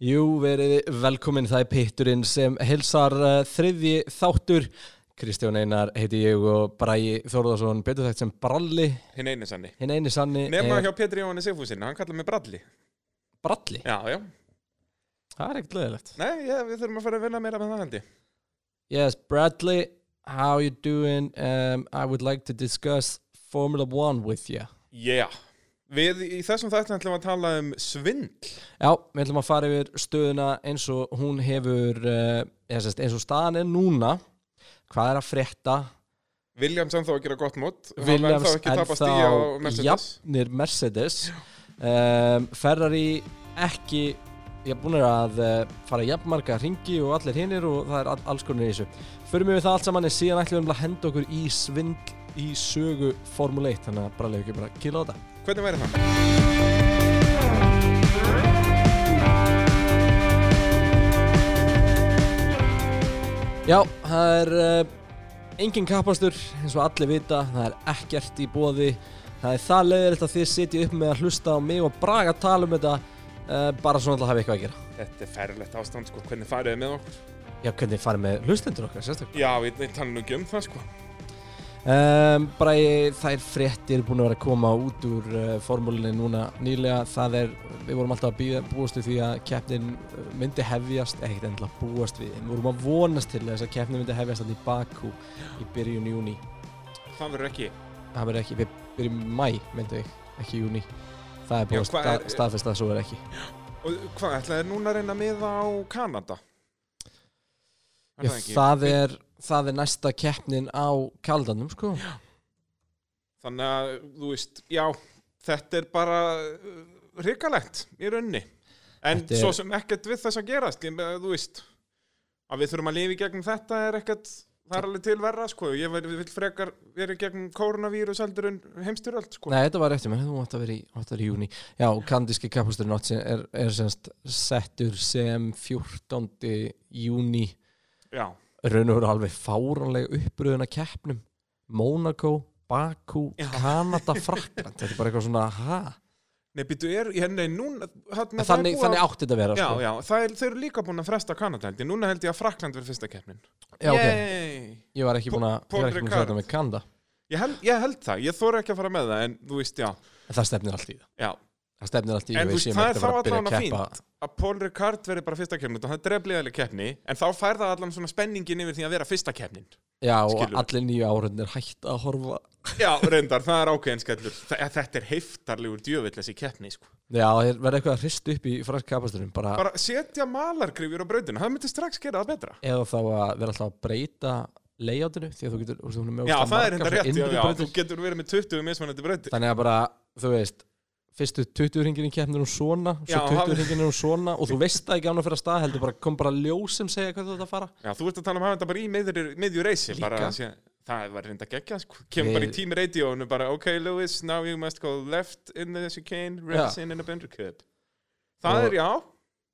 Jú, verið velkomin, það er Pitturinn sem hilsar uh, þriðji þáttur. Kristján Einar heiti ég og Bræi Þórðarsson, betur þekkt sem Bralli, Hinn eini sanni. hinn eini sanni Nefna er hjá Petri Jóhanni Sigfúsin, hann kallar mig Bralli. Bralli. Já, já. Það er ekkert leðilegt. Nei, já, við þurfum að fara að vinna meira með það held ég. Yes, Bradley, how you doing? Um, I would like to discuss Formula One with you. Já. Við í þessum þættum ætlum að tala um svindl. Já, við ætlum að fara yfir stöðuna eins og hún hefur, eða sérst, eins og staðan er núna. Hvað er að frétta? Williams ennþá að gera gott mót. Hann ekki tapast í á Mercedes. jafnir Mercedes um, Ferrari ekki ég er búin að uh, fara jafnmarga ringi og allir hinnir og það er all, alls konar í þessu förum við það allt saman en síðan ætlum við að henda okkur í svindl í sögu Formule 1 þannig að bara leiðum ekki bara að kila á þetta Hvernig væri það? Já, það er uh, engin kapastur eins og allir vita, það er ekkert í bóði það er það leiðilegt að þið sitja upp með að hlusta á mig og braga að tala um þetta uh, bara svona til að hafa eitthvað að gera Þetta er ferlegt ástand, sko. Hvernig farið þið með okkur? Já, hvernig farið með hlustendur okkar, sérstaklega Já, við við tala nú ekki um það, sko. Um, Bara ég, þær fréttir búin að vera að koma út úr uh, formúlinni núna nýlega. Það er, við vorum alltaf að býða, búast við því að keppnin uh, myndi hefjast Ekkert endilega búast við, við vorum að vonast til þess að keppnin myndi hefjast alltaf í Bakú í byrjun júni Það verður ekki. Það verður ekki, við byrjum mæ, myndi ég, ekki júni Það er búin að hvað sta, er- staðfest að svo er ekki. Og hvað, ætlaði núna að reyna miða á Kanada? Já, það, er, það er næsta keppnin á kaldanum, sko Þannig að, þú veist, já, þetta er bara uh, hrikalegt í raunni. En er- svo sem ekkert við þess að gerast, þú veist, að við þurfum að lifa í gegnum þetta er ekkert, það er alveg til verra, sko. Ég vil, frekar vera í gegnum koronavírus heldur en heimstyröld, sko. Nei, þetta var eftir mér, þú átt að vera í, í júni Já, kandíski sem er, er semst settur sem 14. júni Já, raun og veru alveg fáranlega uppröðuna keppnum Monaco, Baku, Já. Kanada, Frakland Þetta er bara eitthvað svona, ha? nei, býtu, er, ég, nei, núna, En Þannig, þannig átti þetta að vera Já, sko. já, það er, þau eru líka búin að fresta Kanada held ég, núna held ég að Frakland verður fyrsta keppnin. já ok, Yay! ég var ekki búin að Paul ég var ekki búin að Ricard. setja með Kanada Ég held, ég held það, ég þóra ekki að fara með það, en þú veist, já, En það stefnir allt í það já, Það stefnir allt í En þú veist, það er þá allan að fínt að Paul Ricard verði bara fyrsta keppnin það er drefliðaleg keppni, en þá fær það allan svona spenningin yfir því að vera fyrsta keppnin Já, og Skilurðu? allir nýju áhörnir hætt að horfa. Já, reyndar, það er ákveðin skellur. Þa- Þetta er heiftarlegur djövill þessi keppni sko. Já, verður eitthvað að hrist upp í fransk kapasturum bara, bara setja malargrifjur á brautinu það myndi strax gera það betra. Eða þá að vera alltaf að breyta layoutinu því að þú getur, þú veist, Já, enda rétt, já, já, þú getur verið með 20 mismunandi brautir. Þannig að bara, þú veist fyrstu 20 ringin í keppnir um svona svo Já, 20 hafi- ringin um svona og þú veist það ekki án að fyrir að stað heldur bara kom bara ljós sem segja hvað þú ert að fara. Já, þú ert að tala um að hafa þetta bara í miðjur, miðjur reysi Líka. bara, að sé, Það var reynda geggja sko. Kemur bara í tími radioinu bara Ok, Lewis, now you must go left in the chicane Reverse in in a bender cup. Það Og- er já.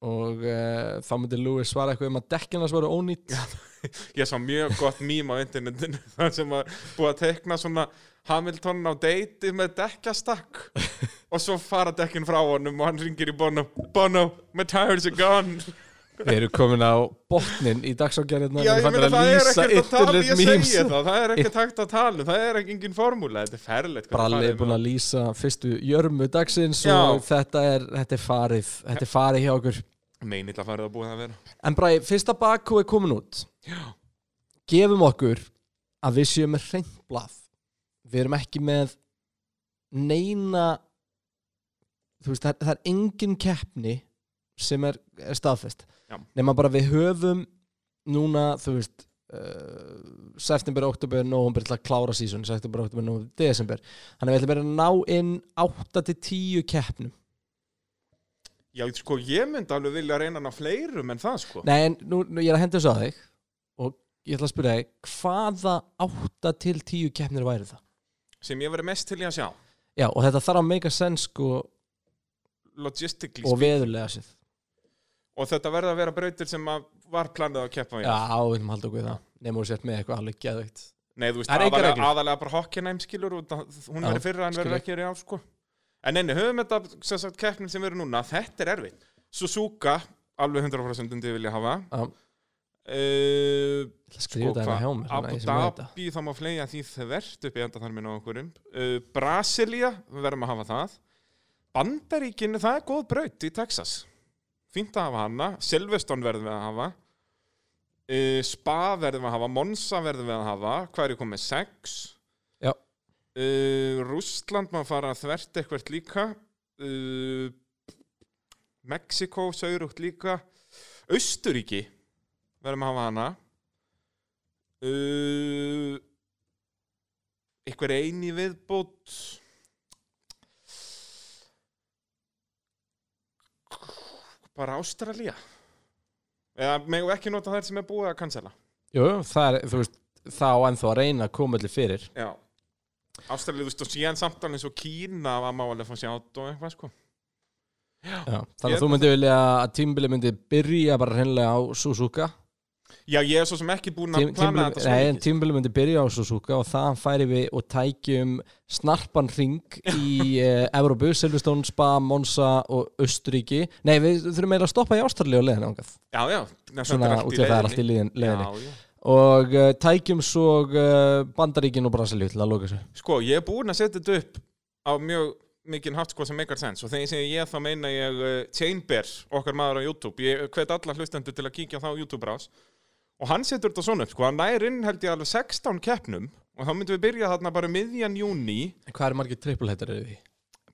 Og uh, þá myndi Lewis svara eitthvað um að dekkinas voru ónýtt Ég sá mjög gott mím á internetinu þar sem var búið að tekna svona Hamilton á deiti með dekkjastakk. Og svo fara dekkin frá honum og hann ringir í Bono. Bono, my tires are gone. Við erum komin á botnin í dagsákjæriðna Já, ég meina það er ekkert að tala, ég memes. það, það er ekkert hægt að tala, það er ekki engin formúla, þetta er ferlegt hvað Bralli það er búin að lýsa fyrstu jörmu dagsins Já. og þetta er, þetta er farið þetta er farið hjá okkur. Að farið að búið að vera. En Bræði, fyrsta Bakú er komin út. Já. Gefum okkur að við séum með hreint blað Við erum ekki með neina þú veist, það, er- það er engin keppni sem er, er staðfest Já. nema bara við höfum núna, þú veist uh, september, oktober, november til að klára sísun, september, oktober, november, desember þannig að við ætlum bara að ná inn 8-10 keppnum Já, sko, ég myndi alveg vilja reyna hann á fleirum en það, sko Nei, en nú, nú ég er að henda þessu að þig og ég ætla að spyrja þig hvaða 8-10 keppnir væri það? Sem ég verið mest til í að sjá. Já, og þetta þarf að make a sense sko, logistically og veðurlega sér og þetta verða að vera brautir sem var planið að keppa í Já, við erum haldið okkur við það. Nefnum við sett með eitthvað alveg geðveikt. Nei, þú veist, Það er aðalega, aðalega bara Hockenheim skilur og hún verið fyrra en ég. ekki í ár sko. En enni, höfum þetta sem sagt, keppnin sem verður núna, þetta er erfitt. Suzuka alveg 100% undir vilja hafa. Já. Uh, þetta hérna hjá mér þannig Abu. Dhabi þá má fleia því þvert upp í endaþarminu á okkurum uh, Brasilia, við verðum að hafa það. Bandaríkinu, það er góð braut í Texas. Fínt að hafa hana. Silveston verðum við að hafa. Uh, Spa verðum við að hafa. Monza verðum við að hafa. Hvað er ég komið, 6 Já. uh, Rússland má fara þvert eitthvað líka. Uh, Mexiko saurugt líka. Austuríki verðum að hafa hana. Uh, einhver eini viðbót. Bara Ástralía. Eða megum ekki nota þær sem er búið að cancela Jú, það er, þú veist, þá ennþá að reyna að koma allir fyrir. Já. Ástralía, þú veist, og síðan samtalið eins og Kína var málega fann sjátt og eitthvað sko. Já, þannig Ég- að þú myndi vilja að tímbili myndi byrja bara hreinlega á Suzuka já, ég er svo sem ekki búin að Tím, plana tímbili, þetta svo mikið tímbili myndi byrja á Suzuka og þaðan færi við og tækjum snarpan ring í uh, Evrópu, Silveston, Spa, Monza og Östuríki Nei, við þurfum meira að stoppa í Ástralíu og leiðin ángað já, já, Svona út í að það er allt í leiðinni. Og uh, tækjum svo uh, Bandaríkin og Brasilíu til að loka þessu. Sko, ég er búinn að setja þetta upp á mjög mikinn hátt sko sem make sense. Og þegar ég segi ég þá meina ég uh, Chainbear, okkar maður á YouTube. Ég hvet alla hlustendur til að kíkja þá YouTube rás og hann setur þetta svona upp sko hann nær inn held ég alveg 16 keppnum. Og þá myndum við byrja þarna bara miðjan júni Hvað er margir trippulhættar eru því?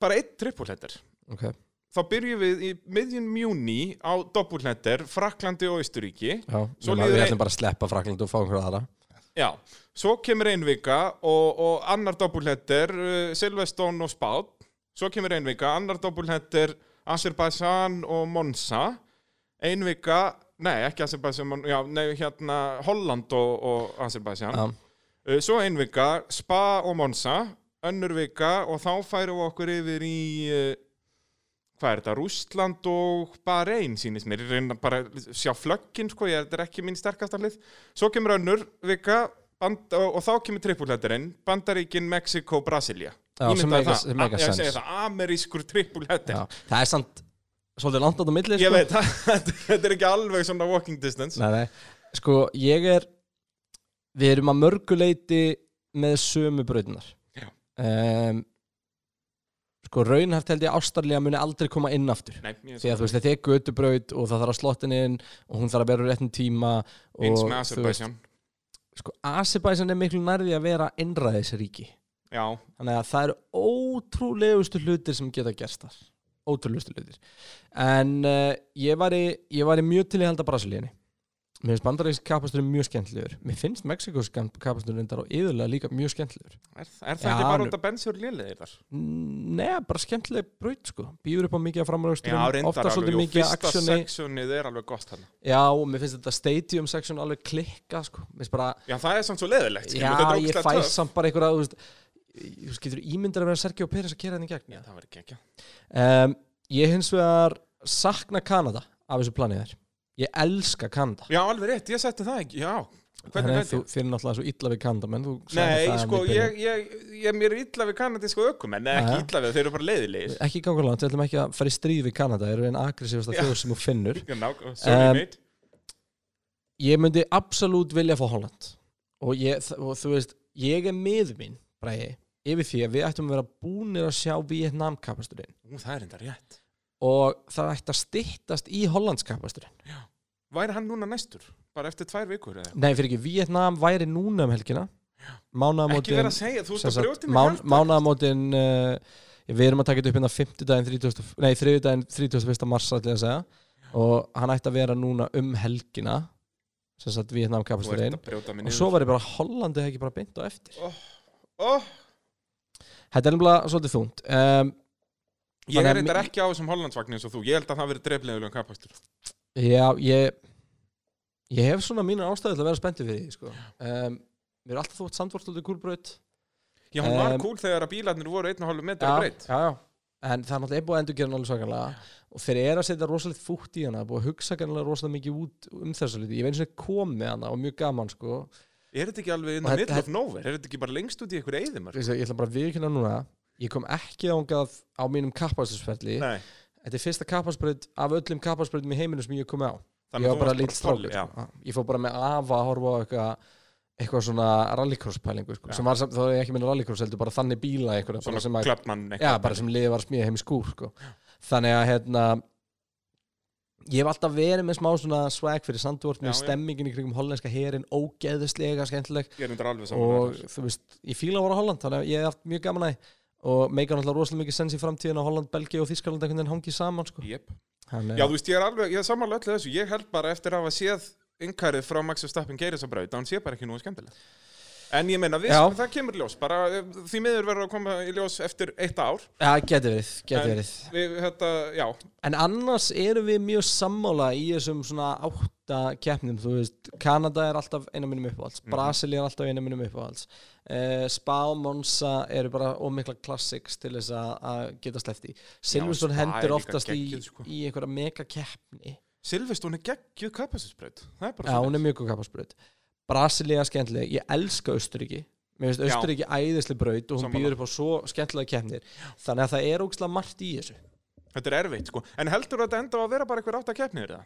bara eitt trippulhetter Ok, þá byrjum við í miðjun júni á doppulhetter Fraklandi og Austuríki já, við ein- ætlum bara að sleppa Frakland og fá einhverja aðra. Já, svo kemur ein vika og, og annar doppulhetter uh, Silveston og Spát svo kemur ein vika, annar doppulhetter Azerbaijan og Monza. Ein vika, nei ekki Azerbaijan, já, nei hérna Holland og, og Azerbaijan. Já, uh, svo ein vika, Spa og Monza önnur vika og þá færum við okkur yfir í uh, hvað er þetta, Rústland og Bahrein sýnist mér, ég reyna bara að sjá flöggin sko, ég, þetta er ekki mín sterkasta hlið. Svo kemur önnur vika band, og, og þá kemur trippulhetterinn Bandaríkin, Mexiko, Brasilia Já, sem A- ég segi það, amerískur trippulhetter já, það er samt svolítið langt á þetta milli ég sko. veit, það- þetta er ekki alveg svona walking distance. Nei, nei, sko ég er við erum að mörguleiti með sömu brautunar Já. um, sko raunhæft held ég Ástralía muni aldrei koma inn aftur. Nei, ég því að þú veist þetta er götubraut og það þarf að slottin inn og hún þarf að vera á réttum tíma og eins með Azerbaijan. sko Azerbaijan er miklu nærði að vera innræðisríki. Já, þannig að það eru ótrúlegustu hlutir sem geta gerst þar ótrúlegustu hlutir. En uh, ég var í ég var í mjög til í halda Brasilíunni. Mér finnst bandarísk kapastur mjög skemmtlegur mér finnst Mexikos kapastur reyndar og yðurlega líka mjög skemmtlegur er, er það ekki bara út að bensur lélegir þar? Nei, bara skemmtileg braut sko. Býður upp á mikið af reyndar ofta svolítið mikið fyrsta aksjoni sectionið er alveg gott hann Já, og mér finnst þetta stadium section alveg klikka sko. Bara, Já, það er samt svo leðilegt já, ég fæ samt bara einhverja þú getur ímyndar að vera Sergio Pérez að kera henni gegn? Já, það var ekki ekki um, Ég hins vegar sakna Kanada af þessu planið þér Ég elska Kanada. Já, alveg rétt, ég setti það ekki, já. Hvernig Þannig að þú ég? fyrir náttúrulega svo illa við Kanada menn þú sagðir Nei, sko, ég, ég, ég mér er illa við kanadísku ökumenn Nei, ekki illa við, þeir eru bara leiðilegir. Ekki ganga langt, við ætlum ekki að fara í stríð við Kanada Það eru einn aggressívasta Já. þjóð sem þú finnur. Sorry, mate. Ég myndi absolutt vilja fá Holland. Og, ég, og þú veist, ég er með mín bræði, yfir því að við ættum að vera búnir að sjá Vietnam kapasturinn það er enda rétt. Og það ætti að styttast í Hollands kapasturinn Væri hann núna næstur? Bara eftir tvær vikur eða? Nei, fyrir ekki, Vietnam væri núna um helgina. Ekki vera að segja, þú sem að brjóti mig mán, hjarta. Mánaðamótin uh, Við erum að taka þetta upp hérna 50 daginn 30, Nei, 3 daginn 31. mars ætli ég að segja. Og hann ætti að vera núna um helgina sem sagt Vietnam ert kapasturinn og svo var ég bara Hollandi ekki bara beint á eftir? Ó, Þetta er nefnilega svolítið þungt. Um, Ég er að reyndar mi- ekki á þessum Hollandsvagnin eins og þú. Ég held að það verið dreiflegulegum kapastur. Já, ég ég hef svona mínu ástæði til að vera spenntið fyrir því sko. um, Mér er alltaf þótt sandvortöldu kúlbraut Já, hún var Um, cool þegar að bílarnir voru 1,5 metra breytt já, já. En það er náttúrulega búið að endur gera náttúrulega svakalega. Og þeir eru að setja rosalegt fútt í hana búið að hugsa Er þetta ekki alveg in the middle of nowhere? Er þetta ekki bara lengst út í einhverju eyðimar? Ég ætla bara að viðkynna núna Ég kom ekki ángað á mínum Nei, þetta er fyrsta kapparspröð af öllum kapparspröðum í heiminu sem ég kom á Þannig ég var bara lítill strákur sko. ég fór bara með afa að horfa á eitthvað eitthvað svona rallycross pælingu sko, sem var samt, þá er ég ekki minna rallycross heldur bara þannig bíla eitthvað Svona já, bara sem liði var að smíða heim í skúr sko. þannig að hérna ég hef alltaf verið með smá svona swag fyrir Sandvort með stemmingin í kringum hollenska herin ógeðislega skemmtileg. Og þú veist, ég fíla að voru á Holland þannig að ég hef haft mjög gaman að og meikar náttúrulega rosalega mikið sens í framtíðin að Holland, Belgi og Þískaland einhvern veginn hangið saman sko. Jep. Þannig, Já, þú veist, ég er alveg, ég er samanlega öllu þessu. Ég held bara eftir að hafa séð yngkarið frá Max Verstappen geiris að braut að hann sé bara ekki nú skemmtileg En ég meina, við, Já. það kemur í ljós bara eh, því miður verður að koma í ljós eftir eitt ár ja, geti verið, geti En- verið við, þetta, já, En annars erum við mjög sammála í þessum svona átta keppnum, þú veist, Kanada er alltaf eina minnum uppáhalds. Brasili er alltaf eina minnum uppáhalds, uh, Spa og Monza eru bara ómikla classics til þess að- að geta sleppt í. Silverstone Spa er hendur líka oftast í, geggjuð, sko. í einhverja mega keppni. Silveston er geggjuð bara Já, hún er mjög góð kapparsbröð. Brasili er skemmtileg, ég elska Austuríki. Mér finnst Já. Austuríki æðislega braut og hún býður upp á svo skemmtilega keppnir. Þannig að það er ógslag margt í þessu. Þetta er erfitt, sko En heldur þetta enda að vera bara einhver átt að keppnir það?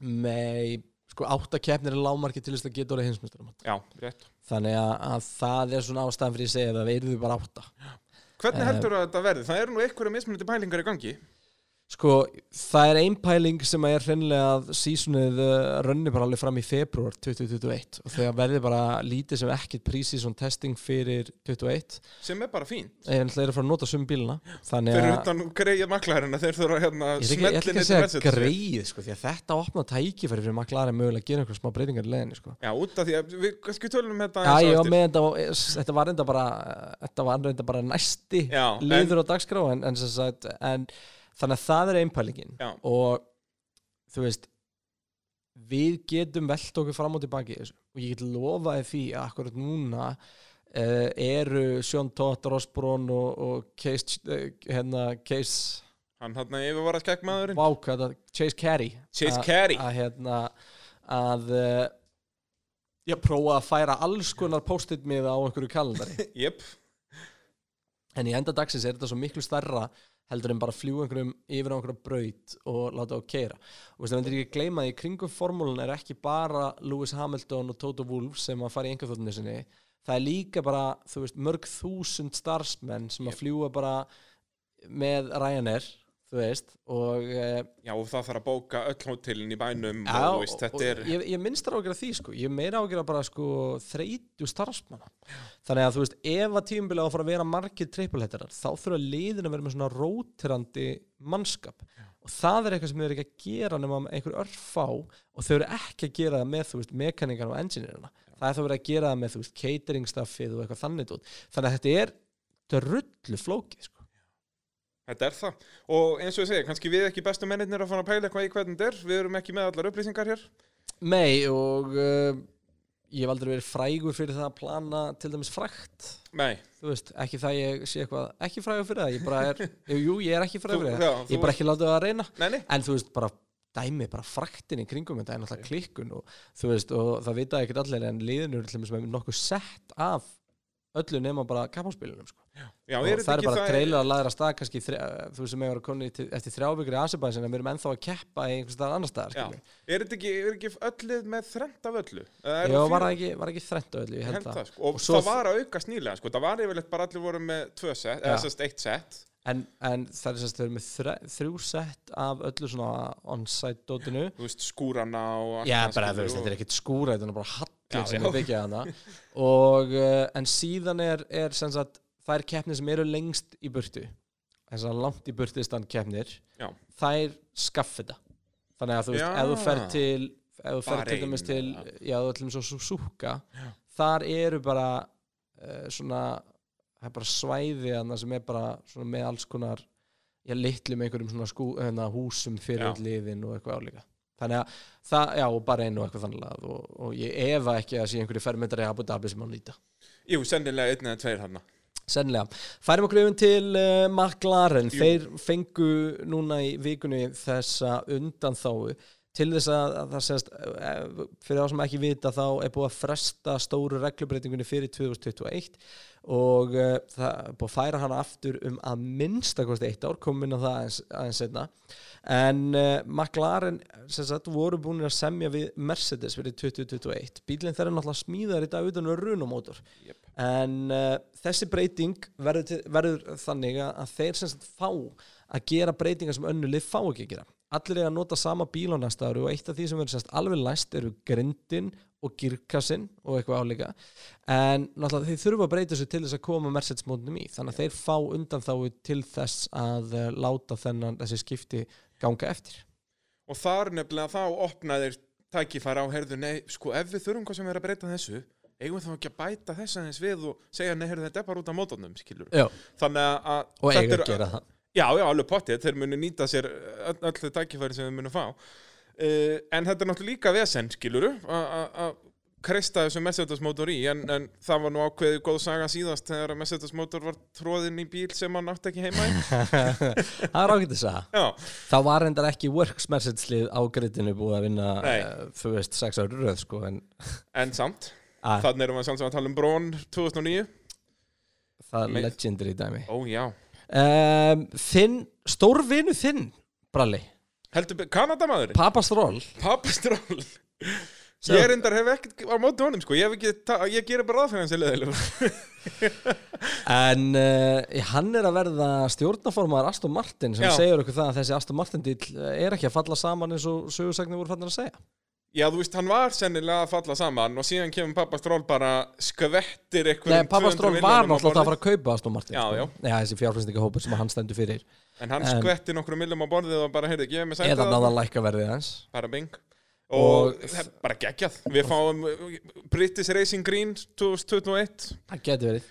Nei, sko átta keppnir er lámarki til þess að geta orðið hinsmjöstarum. Þannig að, að það er svona ástæðan fyrir að segja að það verður bara átta. Hvernig Eh, heldur þetta verði? Það eru nú einhverja mismunandi pælingar í gangi Sko, það er ein pæling sem er hreinlega að sísunnið uh, rönni bara alveg fram í februar 2021 og þegar verður bara lítið sem ekkert pre-season testing fyrir 21 sem er bara fín en það er að fara að nota sum bíluna Þeir eru að utan greið maklarina Þeir þurfa hérna ekki að segja greið sko, því að þetta opna tækifæri fyrir McLaren mögulega að gera einhver smá breytingar í leðinni sko. Já, út af því að við kannski tölum um þetta Já, aðeins á ég var eftir. með þetta og þetta var reynda bara þetta var reynda bara næsti Já, liður á dagskrá en, en þannig að það er einpælingin. Já. og þú veist við getum velt okkur fram og tilbaki og ég get lofaði því að akkurat núna uh, eru Sjón Tótt, Rossbrón og, og Case, uh, hérna, Case Hann hann að skekk maðurinn Vá, hvað það, Chase Carey. Chase Carey. að hérna að uh, ég prófa að færa alls konar post-it miða á einhverju kalendari. Jep, en í enda dagsins er þetta svo miklu starra heldur en bara fljúa einhverjum yfir á einhverja braut og láta á keira og veist, það vendur ekki að gleyma því kringum formúlun er ekki bara Lewis Hamilton og Toto Wolff sem að fara í einhverþóttinu sinni. Það er líka bara, þú veist, mörg þúsund starfsmenn sem að fljúa bara með Ryanair þú veist, og uh, já og það þarf að bóka öll hótelin í bænum Já, og veist, og er ég, ég minnst þar ágjör því sko. ég meira ágjör bara sko, þreytju starfsmanna þannig að þú veist ef að tímabilið á að fara að vera margir trippulhættarar þá þurfa liðin að vera með svona rótirandi mannskap og það er eitthvað sem þau eru ekki að gera nema einhver örfá og þau eru ekki að gera það með þú veist mekaníkan og engineerina það er þá verið að gera það með þú veist catering staffið og eitthvað þannig út þannig að þetta er drullu flókið sko. Þetta er það. Og eins og ég segi, kannski við ekki bestu mennirnir að fara að pæla eitthvað í hvernig þetta er. Við erum ekki með allar upplýsingar hér. Nei og uh, ég hef aldrei verið frægur fyrir það að plana til dæmis frægt Nei. þú veist, ekki það ég sé eitthvað ekki frægur fyrir það, ég bara er jú, jú, ég er ekki frægur fyrir það, ég er bara ekki látið að reyna Nei, nei. en þú veist, bara dæmi, bara fræktin í kringum þetta er náttúrulega klikkun og þú veist, og það vita ekkert allir en liðinu til dæmis með nokkuð sett af öllu nema bara kapáspilunum sko. Það er bara það... trailer að læra stað kannski, þrjá, þú sem hefur konni til, eftir þrjábyggur í Asibæsin en við erum ennþá að keppa í einhvers staðar annar staðar. Er þetta ekki, ekki öllið með þrend af öllu? Er Já, var ekki, var ekki þrennt á öllu, það, sko. Og, Og svo- það var að aukast nýlega, sko. Það var yfirleitt bara allir voru með tvö set, eða sérst eitt set. En, en það er sérst, þau eru með þre, þrjú sett af öllu svona on-site dótinu Þú veist, skúrana og Já, bara þú veist, þetta er ekkert skúra, þetta er bara Já, hallir sem er byggjað hana. Og, uh, en síðan er, er sagt, þær keppnir sem eru lengst í burtu þess að langt í burtu stand keppnir Já. þær skaff þetta. Þannig að þú veist, ef þú fer til ef þú fer til dæmis til já, þú ætlum svo Suzuka þar eru bara uh, svona það er bara svæði sem er bara með alls konar já, litlum einhverjum svona skú, hérna, húsum fyrir liðin og eitthvað álíka þannig að það, já, bara einu eitthvað þannig og, og ég efa ekki að sé einhverju fermetari Abu Dhabi sem hann nýta Jú, sennilega einn eða tveir hann. Sennilega. Færum okkur yfir til uh, McLaren. Jú. Þeir fengu núna í vikunni þessa undanþáu til þess að, að það semst eh, fyrir þá sem ekki vita þá er búið að fresta stóru reglubreitingunni fyrir 2021 og uh, það er búið að færa hana aftur um að minnstakosti eitt ár, komum inn á það aðeins, aðeins setna en uh, McLaren sagt voru búin að semja við Mercedes fyrir 2021 bílinn þeirra náttúrulega smíðar í dag utan við runumótor Jep. en uh, þessi breyting verður, til, verður þannig að, að þeir sagt fá að gera breytingar sem önnu lið fá ekki að gera. Allir er að nota sama bíl á næsta ári og eitt af því sem verður alveg læst eru grindin og girkassin og eitthvað álíka. En náttúrulega þeir þurfa að breyta sér til þess að koma Mercedes mótnum í. Þannig að þeir fá undan þá til þess að uh, láta þennan þessi skipti ganga eftir. Og þar nefnilega þá opnaðir tækifæra á herðu, nei, sko ef við þurfum hvað sem er að breyta þessu eigum við þá ekki að bæta þess aðeins við og segja, nei, herðu, þetta er bara út af mótornum, skilur Já. þannig að og eiga að gera það. Já, já, alveg pottið, þeir munu nýta sér öll, öll þau tækifæri sem þeir munu fá. Uh, en þetta er náttúrulega líka vesen, skiluru að kreista þessu Mercedes mótor í en, en það var nú ákveðið góð saga síðast þegar Mercedes mótor var tróðinn í bíl sem hann átti ekki heima í. Það er segja Já, þá var reyndar ekki Works Mercedes lið á grittinu búið að vinna uh, þú veist, sex ári röð sko en en samt. Að, Þannig erum við sjálfsög að tala um Brón 2009 það er legendary dæmi. Ó já. Um, þinn, stórvinu þinn Bralli, Kanadamaðurinn, Papastról Papastról. Ég reyndar hef ekkert á móti honum sko, ég, ég gerir bara hans í leðilegur En uh, hann er að verða stjórnaformaður Aston Martin sem Já. segir okkur það að þessi Aston Martin dill er ekki að falla saman eins og sögursagnir voru fannir að segja. Já, þú veist, hann var sennilega að falla saman og síðan kemur Papastról bara skvettir eitthvað Nei, Papastról var náttúrulega að fara að kaupa Aston Martin. Já, sko. já. Nei, þessi fjárfæstingahópur sem hann stendur fyrir. En hann En- skvetti nokkru millum á borðið og bara, heyrðu, gefið mig sætið Eða náða lækka verðið hans. Bara bing Og- það er bara geggjað Við fáum uh, British Racing Green 2021 Það getur verið.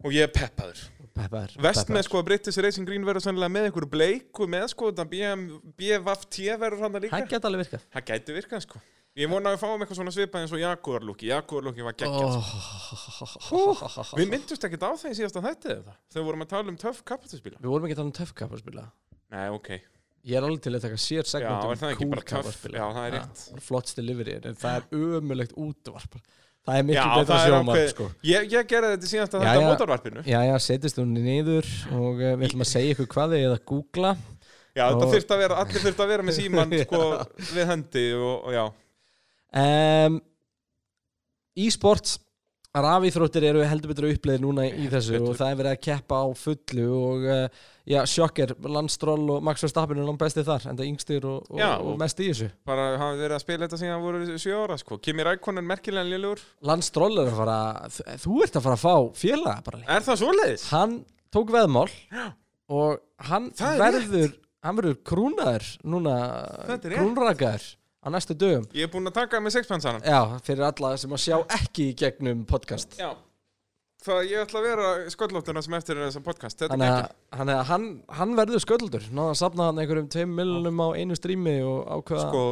og ég er peppaður Peppaður. Vest með sko að British Racing Green verður sannlega með einhverju bleiku með sko BFT verður hann líka Það geti alveg virkað. Það gæti virkað sko Ég vona að við fáum eitthvað svona svipað eins og Jaguar lúki Jaguar lúki var geggjað sko. Oh. Við myndust ekkert á það í síðasta þætti eða Þegar við vorum að tala um töff kapastusbíla Við vorum ekki að tala um töffkapparspila. Nei, ok Ég er alveg til að taka sér Já, segment er það ekki um kúlkapparspila. Já, það er rétt Flotts delivery, en það er ömulegt útvarp. Það er miklu Já, betra er ákveð sko. Ég, ég gerði þetta í síðasta Já, þetta já. mótorvarpinu Já, já, setjast hún niður og uh, við ætlum að segja ykkur hvað þið eða að googla. Já, þetta Og- þurfti að vera, allir þurfti að vera með síman sko, við hendi og, og já Um, E-sports, rafíþróttir eru heldur betur uppleið núna í þessu betur. og það er verið að keppa á fullu og uh, já, sjokker, Landstról og Max Verstappen er langt bestið þar, enda yngstir og, og, Já, og mest í þessu. bara hafa verið að spila þetta síðan að voru sjö ára sko. Kimi Rækonen merkilega lélugur Landstról er að fara, þú- ert að fara að fá félaga bara. Er það svoleiðis? Hann tók veðmál og hann Það er verður, hann verður krúnaður núna, er krúnrakaður á næstu dögum. Ég er búinn að taka með sexpensanan Já, fyrir alla sem að sjá ekki í gegnum podcast. Já Það ég ætla að vera sköllóttuna sem eftir er þessa podcast. Þetta Þannig að, hann, hann verður sköldur Náða að safna hann einhverjum 2 miljonum á einu strími og ákveða Sko,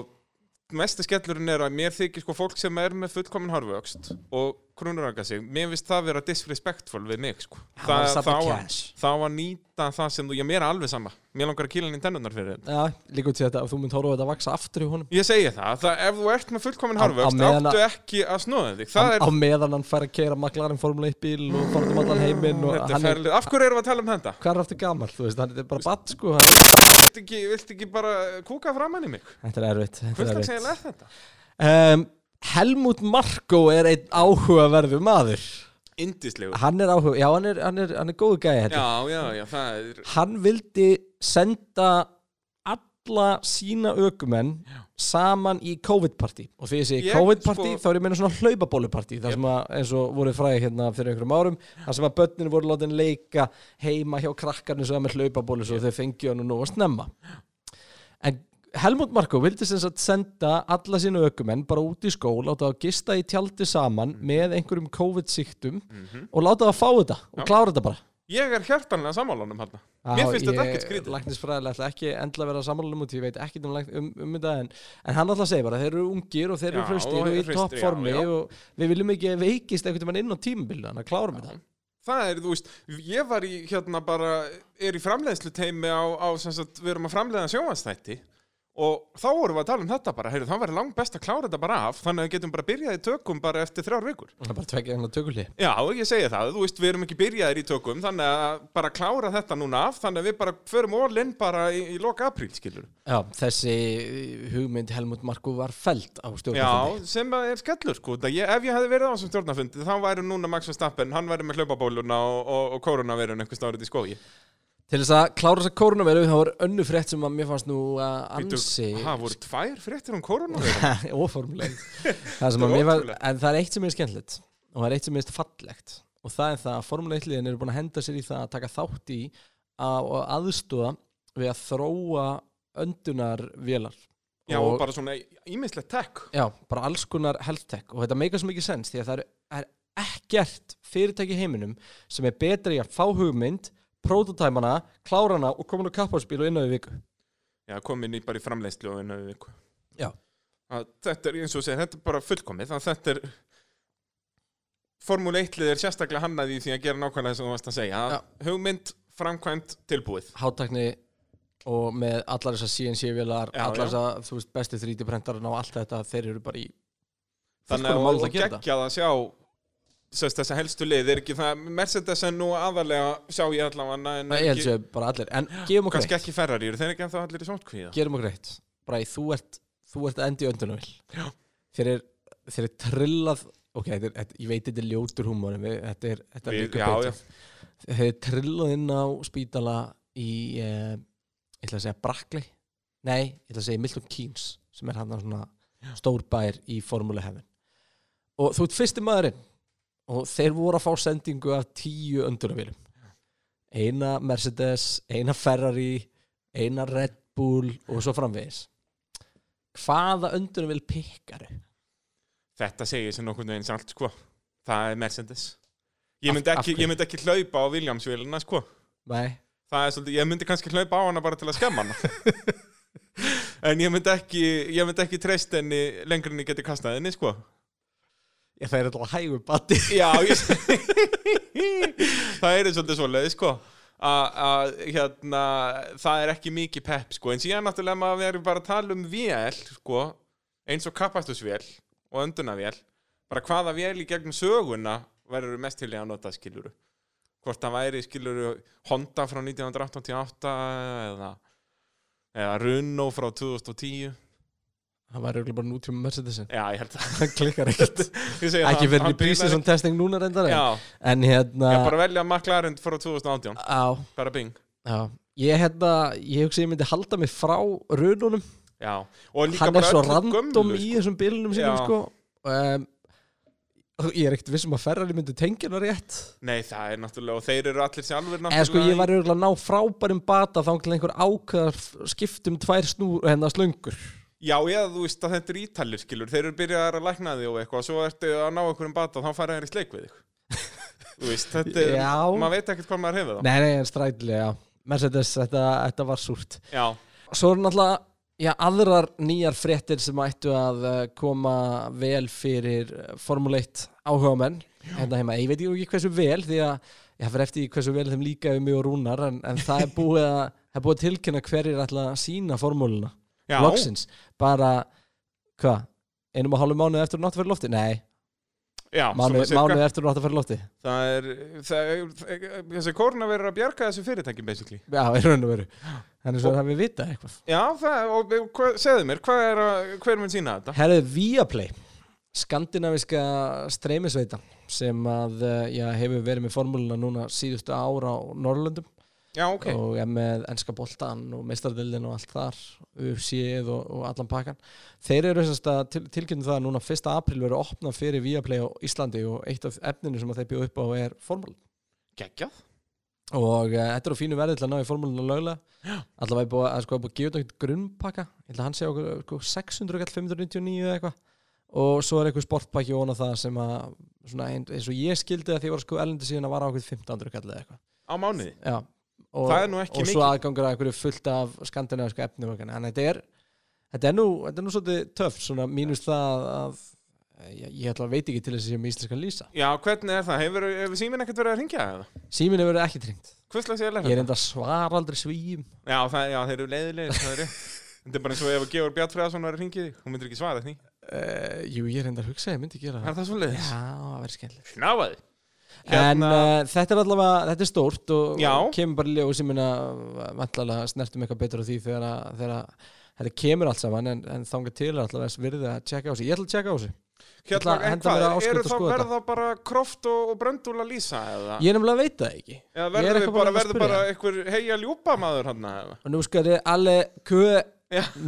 mesti skellurinn er að mér þykir sko fólk sem er með fullkomin harfvöxt og krúnuraka sig, mér finnst það vera disrespectful við mig sko. Hann að safna þá að, þá að nýta það sem þú, ég mér er alveg sama. Mér langar að kýla inn í tennurnar fyrir þeim Já, líka út í þetta að þú mynd horfa á þetta að vaksa aftur í honum. Ég segi það, það ef þú ert með fullkomin Á- á harfvöxt áttu ekki að snóða þig. Á, er, á meðan hann fær að keira maklarinn Formule 1 bíl og fara um allan heiminn þetta er hann Af hverju erum við að tala um þetta? hvað er aftur gammal, þú veist, hann er bara batt sko hann, Viltu ekki, viltu ekki bara kúka framann í mig? Þetta er erfitt, þetta er er þetta? Um, Helmut Marko er einn áhugaverðu maður. Indislegur Hann er áhuga, já hann er, hann er, hann er góðu gæði Já, já, já, það er hann vildi senda alla sína ökumenn saman í COVID-partí og því Ég, COVID-partí sko- þá er ég meina svona hlaupabólupartí þar sem að eins og voru fræði hérna fyrir einhverjum árum þar sem að börnin voru látin leika heima hjá krakkarnir sem var með hlaupabólu svo þau fengið hann nú að snemma. En Helmut Marko vildi sem sagt senda alla sína ökumenn bara út í skól láta það gista í tjaldi saman með einhverjum COVID-siktum Mhm. og láta það fá þetta og klára þetta bara. Ég er hjartanlega sammálanum hérna Mér finnst þetta ekkert skrítið. Læknisfræðilega ætla ekki endla að vera samanlum út, ég veit ekki um, um, um þetta en, en hann alltaf segir bara, þeir eru ungir og þeir eru hraustir og í toppformi og við viljum ekki veikist einhvern veginn inn á tímabildu, þannig að klárum þetta. Það er, þú veist, ég var í hérna bara, er í framleiðslu teimi á, á sem sagt, við erum að framleiða sjónvastætti og þá vorum við að tala um þetta bara heyrðu, þá verður langt best að klára þetta bara af þannig að við getum bara byrjað í tökum bara eftir þrjár vikur. Það er bara tvekja hérna tökulli Já, ég segi það, þú veist, við erum ekki byrjaðir í tökum þannig að bara klára þetta núna af þannig að við bara förum all-in bara í, í loka apríl, skilur Já, þessi hugmynd Helmut Marko var feld á Já, stjórnafundi sem að er skellur, sko ég, ef ég hefði verið á þessum stjórnafundi þá væri núna Max Verstappen, hann væri með hlaupabóluna og, og, og Til þess að klára þess að koronaviru þá var önnu frétt sem að mér fannst nú að ansi Það voru tvær fréttir um koronavirun óformulegt Það að ótrúlegt. en það er eitt sem er skemmtilegt og það er eitt sem er fallegt og það er það að Formule 1 liðin eru búin að henda sér í það að taka þátt í að, og aðstóða við að þróa öndunarvélar Já, og bara svona ímislegt tech. Já, bara alls konar health tech og þetta meikar svo mikið sens því að það er, er ekkert fyrirtæki heiminum sem er betra í að fá hugmynd, prototæmana, klárana og komin á kappáspíl og við viku. Já, komin í bara í framleiðslu og við viku Já. að Þetta er, eins og segir, þetta er bara fullkomið þannig að þetta er Formúli 1 lið er sérstaklega hannað í því að gera nákvæmlega þess að þú varst að segja Já. hugmynd, framkvæmt, tilbúið Hátækni og með allar þessar CNC-vélar, Já, allar þessar, þú veist, bestu 3D-prentarinn og allt þetta, þeir eru bara í Þannig að málið og að gera þetta. geggjað að sjá sérst, þessa helstu lið er ekki það Mercedes er nú aðalega sjá ég allavega en Nei, ég ekki, bara allir, en gefum okkur kannski eitt, ekki Ferrari eru þeir ekki ennþá allir í sótkvíða gerum okkur eitt. Bræði, þú ert, þú ert endi öndunarvill. Já. Þeir er, er trillað, ok, þetta er, ég veit þetta er ljótur húmóri, þetta er, þetta er líka betur. Þeir er trillað inn á spítala í, eh, ég ætla að segja Brackley, nei, ég ætla að segja Milton Keynes, sem er hann svona stór bær í Formule Heaven. Og þú ert fyrsti maðurinn og þeir voru að fá sendingu af tíu öndunarvillum. Eina Mercedes, eina Ferrari, eina Red Bull og svo framvegis. Hvaða öndunarvill pikkaru? Þetta segir sem nokkurnu eins allt sko. Það er Mercedes. Ég myndi ekki, ég myndi ekki hlaupa á Williams-vélina sko. Svolítið, ég myndi kannski hlaupa á hana bara til að skemma hana. En ég myndi ekki, ekki treyst henni lengur en ég geti kastað henni sko ég færi alltaf hægur bati. Já, ég Það er svolítið svoleiði sko. Að, hérna það er ekki mikið pepp sko. En síðan náttúrulega maður verður bara að tala um vél sko, eins og kapastusvél og öndunavél bara hvaða vél í gegnum söguna verður mest til í að nota skiluru hvort það væri skiluru Honda frá 1988 eða eða Renault frá 2010 Það var auðvitað bara nútíma Mercedesin. já ég held að Það klikkar ekkert. Ég Ekki það, fyrir hann í prísi sem testing núna reyndar. já, En hérna, já, bara velja McLaren frá 2018 á, bara bing já, ég hérna, ég hugsa ég myndi halda mig frá rununum. Já, og líka Hann er bara svo öllu random gömlu, í sko. þessum bílunum sínum, sko. Um, ég er ekkert vissum að Ferrari myndi tengja hana rétt. Nei, það er náttúrulega, og þeir eru allir sjálfur Eða sko, náttúrulega ég var að ná frábærum bata þá einhver ákveðar skiptum tvær snúr hennar slöngur. Já, eða þú veist að þetta er ítalir, skilur Þeir eru byrjaðar að lækna því og eitthvað Svo ertu að ná einhverjum bata og þá færa þeir í sleik við þig Þú veist, þetta er. Maður veit ekkert hvað maður hefur það Nei, nei, en strætilega, já. Mercedes, þetta, þetta var súrt. Já, Svo eru náttúrulega já, aðrar nýjar fréttir sem ættu að uh, koma vel fyrir uh, Formule 1 áhugamenn hérna heima. Ég veit ekki hversu vel því að ég fyrir eftir hversu vel þeim líka um mig og rúnar en, en það er búið að, það er búið tilkynna hverjir ætla að sína formúluna. Já, Loksins. Bara, hvað? Einum og hálfu mánuð eftir að fyrir lofti? Nei, já mánuð, svona cirka. mánuð eftir hún átt að fyrir lofti. Það er, það er Þessi kórna verður að bjarga þessu fyrirtæki, basically Já, í raun og veru. Þannig svo að við vita eitthvað. Já, það, og hva, segðu mér, hvað er að, hver mun sína þetta? Herðu Viaplay skandinaviska streymisveita sem að eh, já, hefur verið með formúluna núna síðustu ára á Norrlöndum Já, ok. Og er með enska boltan og meistardildin og allt þar UFC-ið og, og allan pakkan þeir eru að til, tilkynnum það að núna 1. april verður opnað fyrir Viaplay á Íslandi og eitt af efninu sem að þeir bjóð upp á er formúl Geggjað. Og uh, þetta er á fínu verði til að ná í formúluna löglega. Allavega er búið að sko, að gefa þetta grunnpakka. Ég held að hann sé okkur sko, 600 kall 599 eða eitthvað. Og svo er eitthvað sportpakki óna það sem að svona, ein- eins og ég skildi að því var sko elendi síðan að vara okkur 1500 kall eða eitthvað. Á mánuði? Já, og, Það er nú ekki og svo aðgangur að eitthvað fullt af skandinaviska efni en þetta er þetta er nú, þetta er nú svolítið töff svona mínust það að ég, ég ætla að veit ekki til þess að ég með íslenskan lýsa. Já, hvernig er það? Hefur, hefur síminn ekkert verið að ringja eða? síminn hefur verið ekki slags ég er er enda svar aldrei svíum. Já, það, já, þeir eru leiðilegir, það er rétt. Þetta er bara eins og ef að Georg Bjartfræðarsson var að ringi þig, hún myndir ekki svara því. uh, jú, ég er enda að hugsa, ég myndi gera það Er það. svo leiðis? Já, það verður skemmtilegt Snáfaði. En uh, þetta er allavega, þetta er stórt og, Já. kemur bara ég minna vantlalega snertum eitthvað betur á því þegar, að- þegar að þetta kemur allt saman en, en þangað til er allavega þess virði að tjekka á sig Ég ætla að tjekka á sig Hérna, að en hvað, eru þá verða bara kroft og, og bröndúl að lýsa eða? Ég nefnilega veit það ekki Eða er verður við bara, að verður bara einhver heia ljúpa maður hann eða? Og nú skal þið alle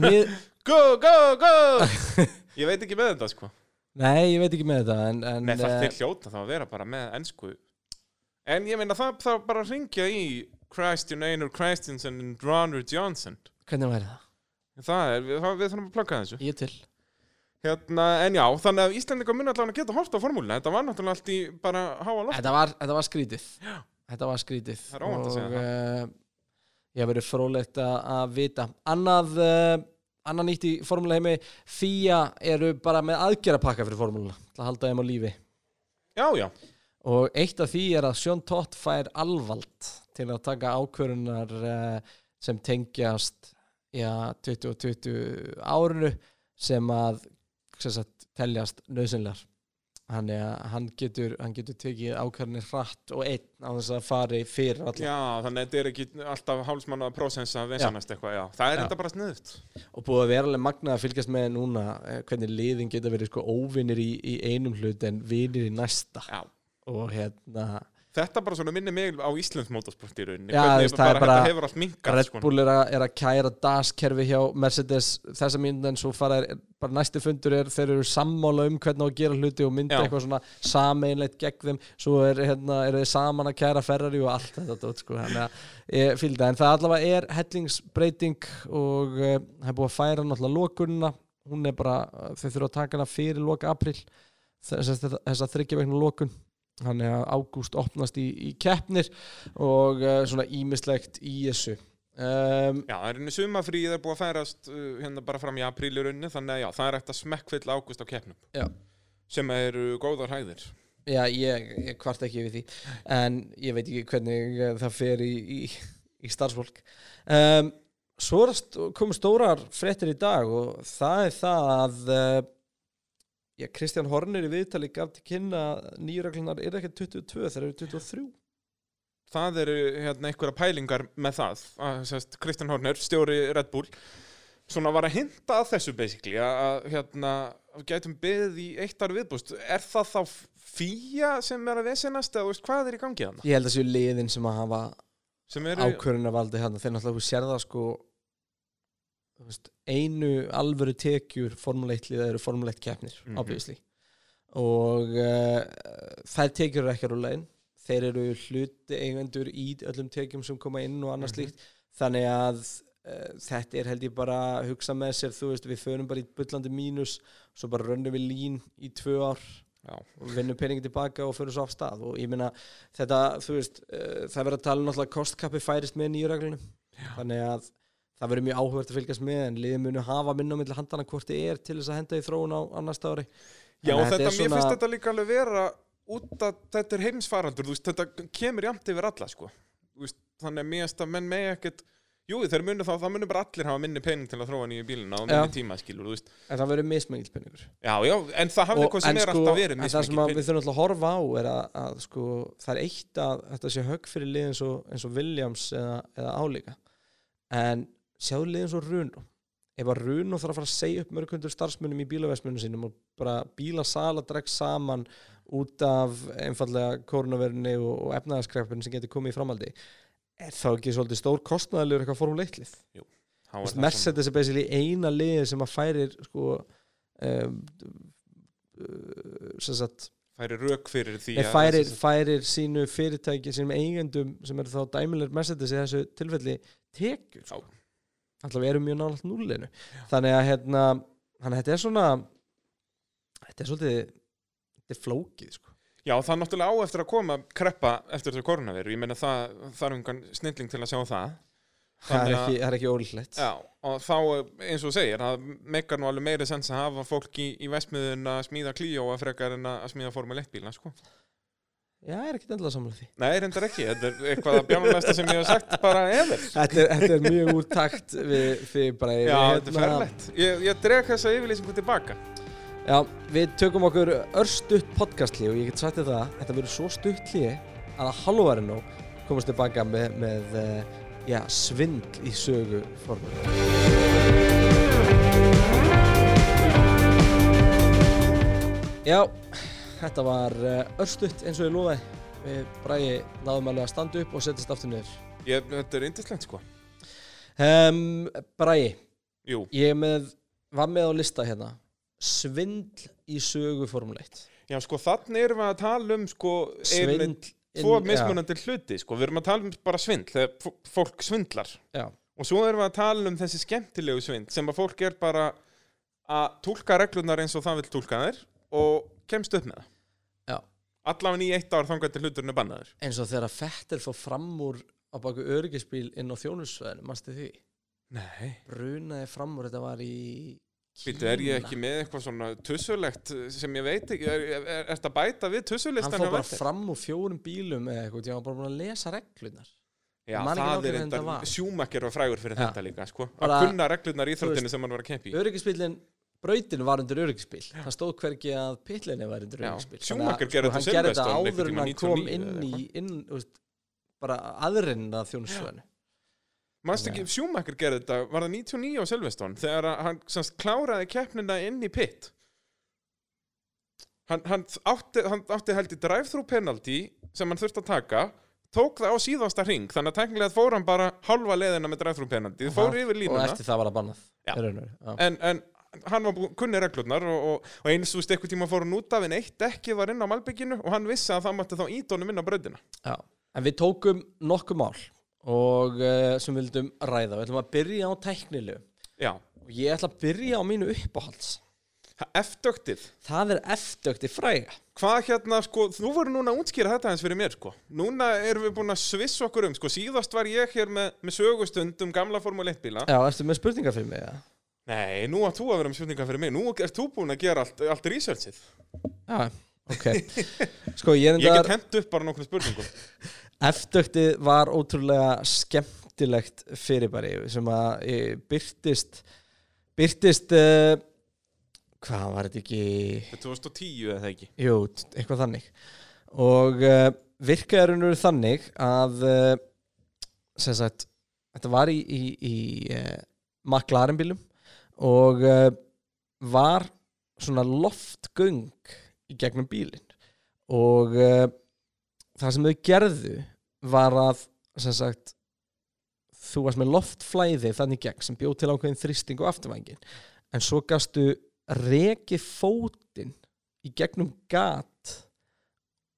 mið... Go, go, go! Ég veit ekki með þetta sko. Nei, ég veit ekki með þetta en, en, Nei, það eh, til hljóta þá að vera bara með ennsku. En ég meina það þarf bara ringja í Christian Einar Christensen og Ronald Johnson. Hvernig væri það? Það er, við, við þurfum að plugga þessu. Ég er til Hérna, en já, þannig að Íslandingar muni allavega geta hort á formúluna. Þetta var náttúrulega allt í bara háa loft. Þetta þetta var skrítið Þetta var skrítið Það er óvænt að segja Og uh, ég hef verið frólægt að vita Annað uh, Annað nýtt í formúla heimi FIA eru bara með aðgerapakka fyrir formúluna til að halda þeim á lífi. Já, já. Og eitt af því er að Sjón Tott fær alvald til að taka ákvörunar uh, sem tengjast já, 2020 árinu sem að sem sagt, teljast nöðsynlegar Þannig að hann getur, hann getur tekið ákvörðinir hratt og einn á þess að fari fyrir alla Já, þannig að þetta er ekki alltaf hálfsmann að prósensa að vinsanast eitthvað, já. Það er þetta bara sniðut. og búið að vera alveg magnað að fylgjast með núna eh, hvernig liðin geta verið sko óvinnir í, í einum hlut en vinnir í næsta Já. og hérna Þetta bara svona minnir mig á Íslands motorsport í rauninni. Já, Hvernig veist, það er bara, þetta hefur allt minkað, Red sko. Bull er að, er að kæra DAS-kerfi hjá Mercedes þessa mínúti en svo fara er, bara næsti fundur er þeir eru sammála um hvernig á að gera hluti og mynda Já. eitthvað svona sameinleitt gegn þeim svo er, hérna, er þeir saman að kæra Ferrari og allt þetta dót, sko. þannig að ég fylgdi það en það allavega er hellingsbreyting og uh, það er búið að færa náttúrulega lokunna hún er bara, uh, þau þurfa að taka hana fyrir loka april þess að þryggja vegna lokun þannig að ágúst opnast í, í keppnir og uh, svona ímislegt í þessu um, Já, það er einu sumafríð er búið að færast uh, hérna bara fram í apríl í rauninni, þannig að já, það er eftir að smekkfylla ágúst á keppnum. Já. Sem eru góðar hæðir. Já, ég, ég kvart ekki við því en ég veit ekki hvernig eh, það fer í, í, í starfsfólk um, Svo komu stórar fréttir í dag og það er það að uh, já, Kristján Horner í viðtali gaf til kynna að nýjurreglunar er ekki 22 þeir eru 23 Það eru hérna einhverja pælingar með það. Að, sérst, Kristján Horner, stjóri Red Bull, svona var að hinta að þessu basically, að, að hérna, gætum beðið í eitt ár viðbúst. Er það þá fýja sem er að vesenast eða þú veist, hvað er í gangi þarna? Ég held að séu liðin sem að hafa ákvörunarvaldi hérna þeir náttúrulega þú sér það sko veist, einu alvöru tekjur Formule 1 liða eru Formule 1 keppnir Mhm. obviously og uh, þær tekjur eru ekki á rúlegin þeir eru hluti eigendur í öllum tekjum sem koma inn og annað Mhm. slíkt þannig að uh, þetta er held ég bara að hugsa með sér þú veist við förum bara í bullandi mínus svo bara rönnum við lín í tvö ár Já. og vinnum peningi tilbaka og förum svo af stað og ég meina þetta, þú veist, uh, það verður að tala um náttúrulega kostkappi færist með nýju reglunum þannig að það verður mjög áhugvært að fylgjast með en liðið munu hafa minna á milli handana hvort þið er til þess að henda í þróun á annars ári. Já, þetta, er mér finnst þetta líka alveg vera út að þetta er heimsfarandur, veist, þetta kemur jæmt yfir alla, sko. Veist, þannig að finnst að menn með ekkert, jú, þeir munu þá, það munu bara allir hafa minni pening til að þróa nýju bílina og minni tíma, skilur, en það verður mismengil peningur. Já, já, en það hafði Og- hvað sem er sko, alltaf verið en það sem við þurfum alltaf að horfa á er að, að sko, það er eitt að þetta sé högg fyrir lið eins og, eins og Williams eða, eða álíka. En sjáðu lið eins og Runo ef að Runo þarf að fara að segja upp mörgundur starfsmunum í bílaversmunum sínum og bara bílasala dregst saman út af einfallega koronaverunni og, og efnaðaskreppin sem getur komið í framaldi er þá ekki svolítið stór kostnæðilegur eitthvað Formule 1 lið? Þá Vist, það svona- Mercedes er basically eina liðið sem að færir sko um, sem sagt færi rök fyrir því að- færir, færir sínu fyrirtæki sínum eigendum sem eru þá dæmilegur Mercedes í þessu tilfelli tekur sko. Alltaf erum mjög nálægt núlinu þannig að hérna að þetta er svona þetta er svolítið þetta er flókið sko. Já, það er náttúrulega á eftir að koma kreppa eftir þessu koronaviru, ég meina það þarf einhvern snilling til að sjá það. það er ekki, ekki ólíklegt Já, og þá, eins og segir, það meikar nú alveg meiri sens að hafa fólk í, í vestmiðun að smíða klíó að frekar en að smíða Formule 1 bíla, sko. Já, ég er ekkert endilega samlega því. Nei, reyndar ekki, þetta er eitthvað að bjánulegsta sem ég hef sagt bara efer Þetta er, þetta er mjög úr takt við, við bara Já, þetta er ferlegt. Ég, ég dreg þessa yfirlýsingu tilbaka. Já, við tökum okkur örstutt podcastlí og ég get sagt það þetta verður svo stutt hlý að að halvvarinn og komast tilbaka með, með uh, já, svindl í sögu formule Já, þetta var uh, örstutt eins og ég lofaði. Við bræði náðum alveg að standa upp og setjast aftur niður. Ég, Þetta er yndislegt sko. Um, Bræði, Jú, ég með, var með á lista hérna. Svindl í sögu formule 1 já sko þannig erum við að tala um sko Svindl einmitt Tvo mismunandi hluti sko, við erum að tala um bara svindl þegar fólk svindlar. Já, Og svo erum við að tala um þessi skemmtilegu svindl sem að fólk er bara að túlka reglunar eins og það vil túlka þær og kemst upp með það. Allavega í eitt ár þangað til hluturinn er bannaður. Eins og þegar Fettir fór fram úr á baku öryggisbíl inn á þjónusvæðinu, mannstu því? Nei. Brunaði fram úr, þetta var í Býtu, er ég ekki með eitthvað svona tussulegt sem ég veit ekki, er, er, er, þetta bæta við Hann tussulistan fór hjá bara fram úr fjórum bílum eða eitthvað, ég var bara búin að lesa reglunar Já, það er þetta enda, var. frægur fyrir þetta líka, sko. Að kunna reglunar í veist, sem hann var að keppi í. Öryggisbílinn, brautin var undir öryggisbíl. Það stóð hvergi að pitlinni var undir öryggisbíl. Þannig að, gerði sko, Hann gerði þetta áður en hann kom 99 inn í inn, veist, bara aðurinn að ekki, Schumacher gerði þetta, var það 99 á Silveston þegar hann semst, kláraði keppnina inn í pit. Hann, hann, átti, átti held í drive-thru penalty sem hann þurfti að taka tók það á síðasta ring þannig að teknilega fór hann bara halva leiðina með drive-thru penalty fór yfir Og línuna. eftir það var það bannað og en, en hann var kunni reglurnar og, og, og eins og eitthvað tíma fór hann út af en eitt dekki var inn á malbygginu og hann vissi að það mátti þá ídónum inn á bröðina Já, en við tókum nokkuð mál og uh, sem við vildum ræða. Við ætlum að byrja á tæknilegu Já, og ég ætla að byrja á mínu uppáhalds. eftöktið Það er eftökti fræga. Hvað hérna, sko, þú voru núna að útskýra þetta eins fyrir mér, sko. Núna erum við búin að svissa okkur um, sko. Síðast var ég hér með, með sögustund um gamla Formule 1 bíla. Já, ertu með spurningar fyrir mig? Ja? Nei, nú átt þú að vera með spurningar fyrir mig. Nú ert þú búin að gera allt, allt researchið. Já, ok. Sko, ég Ég get hent upp bara nokkrum spurningum. eftökti var ótrúlega skemmtilegt fyrirbæri sem að e, byrtist, byrtist, uh, hvað var þetta ekki... Þetta er 2010 eða ekki. Jú, eitthvað þannig og uh, virkaði raun og veru þannig að uh, sem sagt, þetta var í, í, í uh, McLaren bílum og uh, var svona loftgöng í gegnum bílinn. Og uh, það sem þau gerðu var að sagt þú varst með loftflæði þannig gegn sem bjóð til ákveðin þrýsting og afturvængin. En svo gastu rekið fótinn í gegnum gat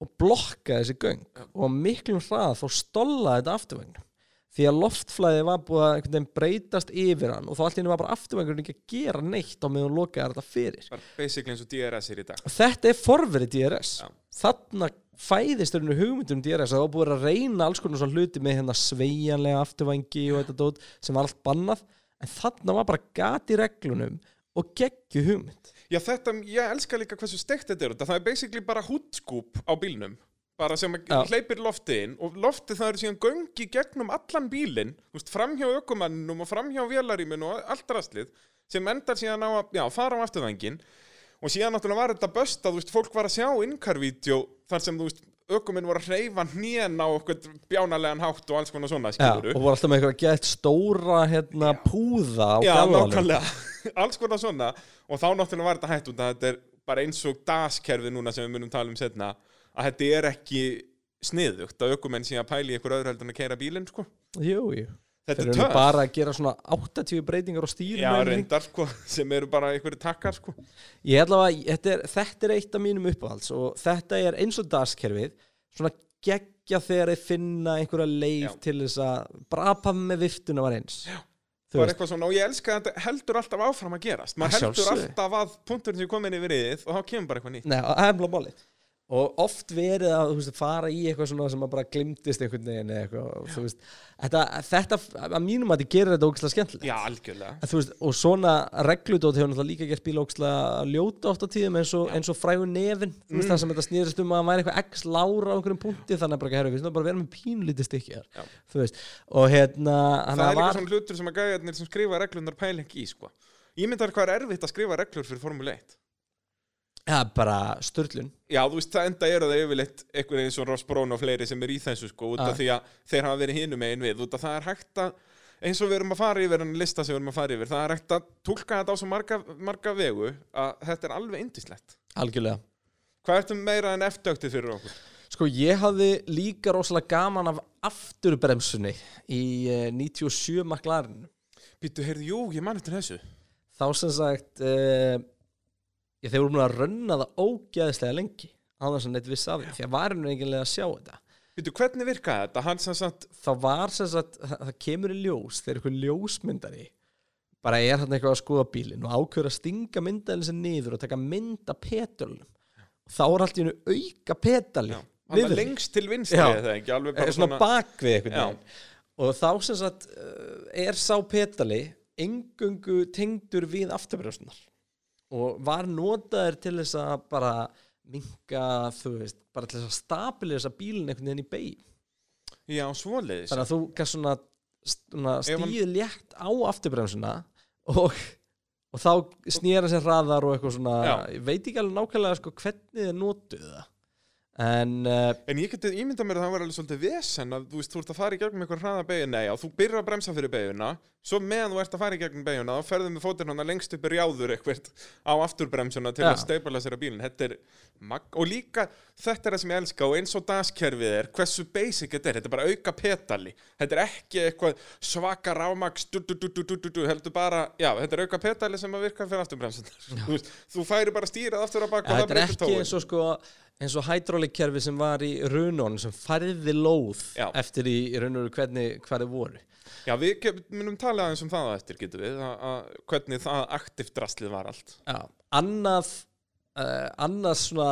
og blokka þessi göng. Og miklum hraða þá stolla þetta afturvægnum því að loftflæði var búið að einhvern veginn breytast yfir hann og þá henni var bara afturvængurinn ekki að gera neitt á meðan lokaði þetta fyrir Bara basically eins og DRS er í dag. þetta er forverið DRS Já. þarna fæðist þurfinu hugmyndum DRS það var búið að reyna alls konar svona hluti með hérna sveigjanlega afturvængi og þetta dót sem var allt bannað en þarna var bara gat í reglunum og geggju hugmynd Já, þetta, ég elska líka hversu steikt þetta er. Það er basically bara hútskúp á bílnum. Bara sem að hleypir loftið inn og loftið það eru síðan göngi gegnum allan bílinn, þú veist, framhjá ökumanninum og framhjá vélaríminu og allt rastlið sem endar síðan á að, já, fara á afturvængin og síðan náttúrulega var þetta bösta, þú veist, fólk var að sjá innkarvídeó þar sem, þú veist, ökuminn voru að hreyfa hnén á okkur bjánalegan hátt og alls konar svona, Já, og voru alltaf með eitthvað gett stóra hérna, púða á nákvæmlega, alls konar svona. Og þá náttúrulega var þetta hætt út að þetta er bara eins og DAS-kerfið núna sem við munum tala um setna að þetta er ekki sniðugt að ökumenn sé að pæli ykkur öðru heldur en að keira bílinn, sko. Jú, jú Þetta er töff. bara að gera svona 80 breytingar á stýrum Já, reyndar, sko, sem eru bara einhverju takkar, sko. Ég ætla að þetta er, þetta er eitt af mínum uppáhalds og þetta er eins og daskerfið svona geggja þegar þeir finna einhverja leið Já. til þess að brapa með viftuna var eins Já. Þú Bara veist, eitthvað svona, og ég elska að þetta heldur alltaf áfram að gerast. Að Maður heldur alltaf að punkturinn sem komin yfir yðið og þá kemur bara eitthvað nýtt. Nei, það er bara málið og oft verið að veist, fara í eitthvað svona sem að bara glimtist einhvern veginn eða eitthvað veist, þetta, þetta að mínum að þetta gerir þetta ógæslega skemmtilegt. Já, algjörlega. Að veist, og svona regludót hefur náttúrulega líka gert bíla ógæslega ljóta oft á tíðum eins og, og þú veist Mm. það sem þetta snýrist um að það væri eitthvað x lára á einhverjum punkti þannig að bara, herru, við bara vera með pínlítið stykki og hérna Það er líka var, svona hlutur sem að gæjarnir sem skrifa reglunar pæling í, sko. Ég myndar hvað er erfitt að skrifa reglur fyrir Formule 1 ja, bara störlun Já, þú veist, það enda eru það yfirleitt einhvern eins og Ross Brown og fleiri sem er í þessu sko, út af því að þeir hafa verið hinum megin við, út af það er hægt að eins og við erum að fara yfir en lista sem við erum að fara yfir það er hægt að tólka þetta á svo marga, marga vegu að þetta er alveg indislegt algjörlega. Hvað ertu meira en eftöktið fyrir okkur? Sko ég hafði líka rosalega gaman af afturbremsunni í uh, 97 maklarinn Býttu, heyrðu, jú, ég man eftir þessu. Þá sem sagt uh, ég, þeir voru múin að runna það ógæðislega lengi. Á þess að neitt viss af því því að varum eiginlega að sjá þetta. Býttu, hvernig virkaði þetta? Hann sem sagt, þá var sem sagt, það, það kemur í ljós þegar eitthvað ljósmyndari bara er hann eitthvað að skoða bílinn og ákveður að stinga myndaðin sem niður og taka mynda petölunum og þá er allt í hennu auka petali hann var lengst til vinstri eða ekki, alveg bara svona, bakvið einhvern Já. veginn. Og þá sem sagt uh, er sá petali engungu tengdur við afturbrjósnar og var notaður til þess að bara minka, þú veist, bara til þess að stabilisa bílinn einhvern veginn í beig Já, svoleiðis. Þannig að þú gæst svona, svona Ef hann- stíð létt á afturbremsuna og, og þá snýra sér hraðar og eitthvað svona Já. ég veit ekki alveg nákvæmlega sko, hvernig þið notuðu það en uh, En ég geti ímyndað mér að það var alveg svolítið vesen að þú veist, þú ert að fara í gegnum einhver hraða beigju, nei, já, þú byrjar að bremsa fyrir beiguna, svo meðan þú ert að fara í gegnum beiguna, þá ferðu með fótinn hana lengst upp í rjáður eitthvað á afturbremsuna til Já. að steipala sér að bílinn. Þetta er. Og líka, þetta er það sem ég elska og eins og daskerfið er, hversu basic þetta er, þetta er bara auka petali. Þetta er ekki eitthvað svaka rámaks, du, du, du, du, du, du, du, heldur bara, já, þetta er auka petali sem að virka fyrir afturbremsunar. Þú, færi bara stýrað aftur á bak og það þetta er breytir tóin. Eins og hydrolikkerfi sem var í runón sem færði lóð Já. eftir í, veru hvernig hvað þið voru Já, við munum tala aðeins um það á eftir, getum við, að, að hvernig það aktivt draslið var allt. Já. annað uh, annað svona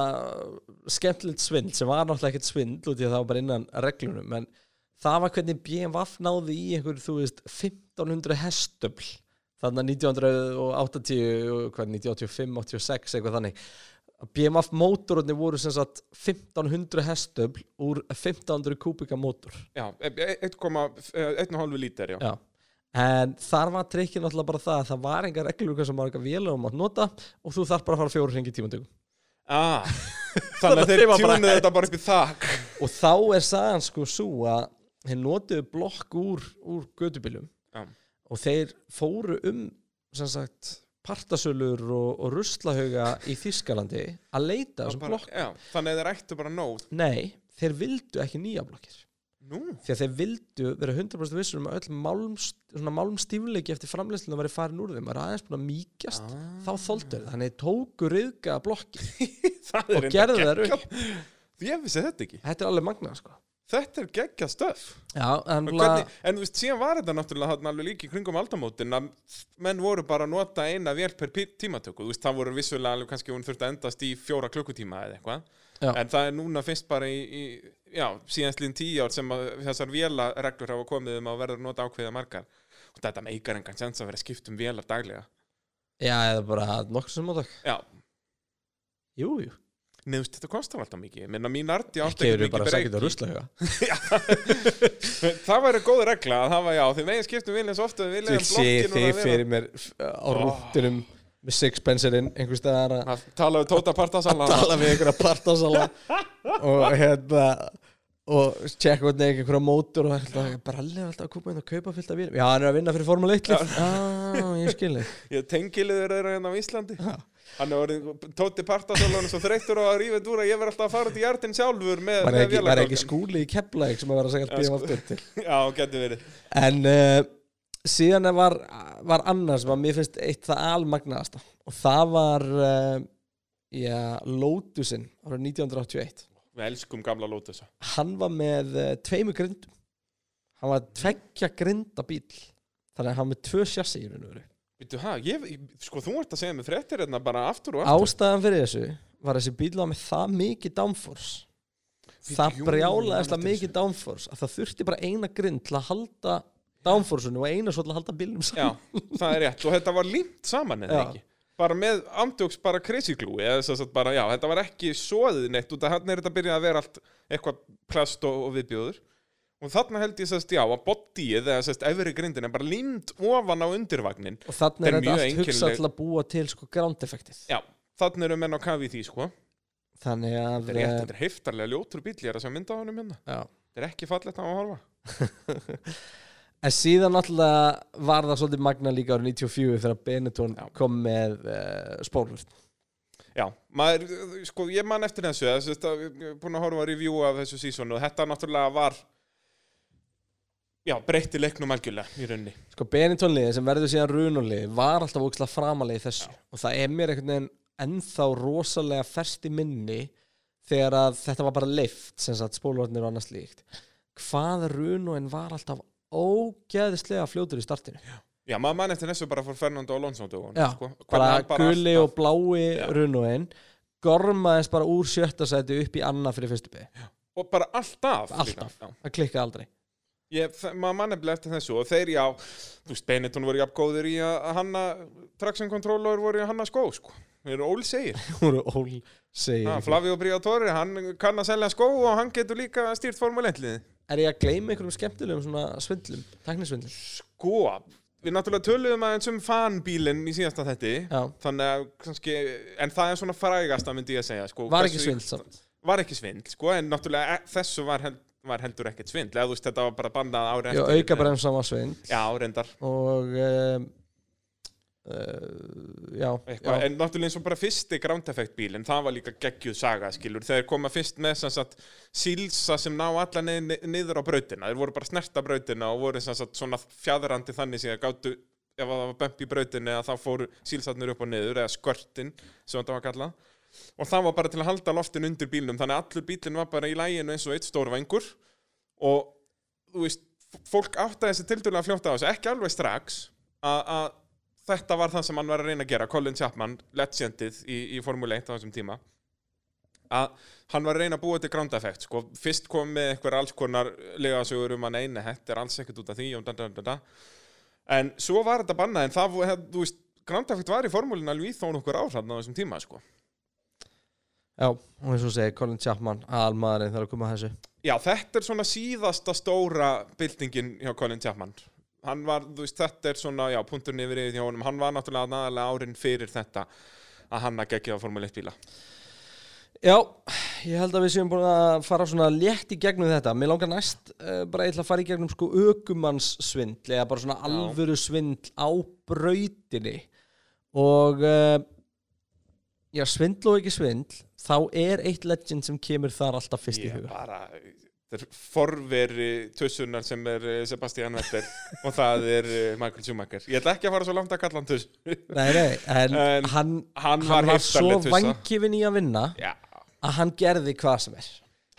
skemmtilegt svindl sem var náttúrulega ekkert svindl út í að það var bara innan reglunum en það var hvernig BMWF náði í einhver þú veist 1500 hestöfl þannig að 1980 og hvað 1985, 86 eitthvað þannig BMF mótorunni voru sem sagt 1500 hestöfl úr 1500 kubika mótor Já, e- e- 1,5 lítar, en þar var trikkið náttúrulega bara það að það var engar reglur sem var eitthvað vélum að nota og þú þarf bara að fara fjóru hringi tímantökum Ah, þannig að þeir tjúnuðu þetta bara upp í þak. og þá er sagan sko svo að þeir notuðu blokk úr, úr gödubílum Já. og þeir fóru um sem sagt partasölur og, og ruslahauga í Þískalandi að leita þessum blokk já, þannig að þeir ættu bara nóg. nei, þeir vildu ekki nýja blokkir Nú, því að þeir vildu vera 100% vissur um að öll málmst, svona málmstífleiki eftir framleyslinu væri farin úr þeim, var aðeins búin að mýkjast Ah. þá þóldu þeir, þannig tóku riðga blokki það og gerðu geggjað. upp Ég vissi þetta ekki. þetta er alveg magnað sko Þetta er geggjað stöf. Já, en, þú veist, síðan var þetta náttúrulega alveg líka í kringum aldamótin að menn voru bara að nota eina vél per tímatöku. Þú veist, það voru vissulega alveg kannski hún þurfti að endast í fjóra klukkutíma eða eitthvað. En það er núna fyrst bara í, í já, síðanslíðin tíu ár sem að þessar vélareglur hafa komið um að verða að nota ákveða margar. Og þetta meikar engan sens að vera skipt um vélar daglega. Já, eða bara nokkuð sem mótak Já, Veist, þetta kostar alltaf mikið. Minna, mín arti átti ekki eru mikið að breyki. Það væri góð regla að það var, já, þið megin skiptum vilja svo ofta við vilja Ég sé þið fyrir mér á rúttunum með sixpenserinn einhver staðar að Að tala við Tóta Partasala tala við einhverja partasala og hérna og tjekka hvernig einhverja mótor og er bara alveg alltaf að koma inn og kaupa fyllt af bílum Já, hann er að vinna fyrir Formule 1 lif Já, ég skil þig. Ég tengiliður þeirra hérna á Íslandi. Já. Hann er orðið, Tóti Partasala svo þreyttur á að rífa dúra Ég verð alltaf að fara út í hjartin sjálfur með, Var ekki, var vélarkrókinn. ekki skúli í Keflæk sem að vera að segja allt bíum aftur til? Já, getur verið. En uh, síðan var, var annars sem að mér finnst eitt það almagnaðasta. Og það var uh, já, Lotusin árið 1981 Við elskum gamla Lótusa hann var með uh, tveimu grindum. Hann var tveggja grinda bíl þannig að hann var með tvö sjassi í raun og veru Vittu, ég, sko, þú ert að segja mig fréttir hérna bara aftur og aftur. Ástæðan fyrir þessu var þessi bíl var með það mikið downforce. Bíddu, það brjálaðist að mikið downforce að það þurfti bara eina grind til að halda downforceinu og eina svo til að halda bílnum Já, saman það er rétt. Og þetta var límt saman eða Já. ekki? Bara með andjóks bara crazy glue eða þess að bara, já, þetta var ekki soðið neitt af hann er þetta byrjað að vera allt eitthvað plast og, og viðbjóður og þarna held ég sérst, já, að bodyið eða sérst, efri grindin er bara límt ofan á undirvagnin. Og Þetta er þetta allt hugsað til að búa til sko ground effektið Já, þannig eru menn á kafi í því, sko. Þannig að Þetta er þetta er heiftarlega ljótur bíl, ég er að sjá mynda á honum hérna. Já. Þetta er ekki fallegt á að horfa. En síðan náttúrulega var það svolítið magna líka árið 94 þegar Benetton Já. Eh, kom með uh, spólvörð Já, maður, sko, ég man eftir þessu, þessu, ég er búin að horfa að review af þessu sísonu og þetta náttúrulega var, já, breytti leiknum algjörlega í rauninni. sko Benetton liðið sem verður síðan runulið var alltaf ógislega framalega í þessu og það er mér einhvern veginn ennþá rosalega ferst í minni þegar að þetta var bara leift sem sagt spólvarnir og annars líkt hvað runulinn var alltaf ógeðislega fljótur í startinu Já, maður man eftir þessu bara fór Fernando Alonso dögun, Já, sko. Bara hann gulli og blái Já. runulinn gormaðist bara úr sjötta sæti upp í annað fyrir fyrstu beig Og bara alltaf. Alltaf. Já. það klikkaði aldrei Ég, maður man nefnilega eftir þessu og þeir, já, þú veist, Benetton voru jafn góðir í að hanna, traction controller voru í að hanna skó, sko. Þeir eru ól segir. voru ól segir. Flavio Briatore, hann kann að selja skó og hann getur líka stýrt Formule 1 liði. er ég að gleyma einhverjum skemmtilegum svona svindlum teknisvindlum Sko, við náttúrulega töluðum aðeins um fanbílinn í síðasta þetti Já. Þannig að kannski, en það er svona frægasta myndi ég að segja sko, var ekki svindl samt Var ekki svindl, sko, en náttúrulega e- þessu var, hel, var heldur ekkert svindl. Eða þú veist, þetta var bara bannað ári Já, auka bremsa var svindl. Já, reyndar. Og um, uh, já, Eitthvað, já. En náttúrulega eins og bara fyrsti Ground Effect bílinn, það var líka geggjuð saga, skilur Þeir koma fyrst með sem sagt sílsa sem ná alla niður, niður á brautina. Þeir voru bara snerta brautina og voru sem sagt svona fjadrandi þannig sem að gátu ef það var bömp í brautinu að þá fóru sílsatnir upp og niður eða skörtin sem þetta var kallað og það var bara til að halda loftin undir bílnum. Þannig að allur bílinn var bara í læginu eins og eitt stór vengur og þú veist, fólk áttaði þessi tildurlega fljóta á þessu, ekki alveg strax að, þetta var það sem hann var að reyna að gera Colin Chapman, legendið í, í Formule 1 á þessum tíma. Að hann var að reyna að búa ground effect sko. fyrst kom með eitthvað alls konar legasögur um að neina, þetta er alls ekkert út af því da, da, da, en svo var þetta bannað en það, þú veist, ground effect var í formúlinu alveg í þó nokkur áhrifn á þessum tíma sko. Já, og eins og segi Colin Chapman, aðalmaðurinn þarf að koma að þessu. Já, þetta er svona síðasta stóra byltingin hjá Colin Chapman. Hann var, þú veist, þetta er svona, já, punkturinn yfir yfir hjá honum, hann var náttúrulega aðalega árin fyrir þetta að hann að gegja á Formule 1 bíla. Já, ég held að við séum búin að fara svona létt í gegnum þetta. Mér langar næst uh, bara eitthvað að fara í gegnum sko ökumannssvindl eða bara svona Já. alvöru svindl á brautinni. Og uh, já, svindl og ekki svindl þá er eitt legend sem kemur þar alltaf fyrst í huga. bara, þetta er forveri tussunar sem er eh, Sebastian Vettel og það er eh, Michael Schumacher. Ég ætla ekki að fara svo langt að kalla hann tuss. Nei, nei, en, En hann, hann hann var var svo vangifin í að vinna Já, að hann gerði hvað sem er.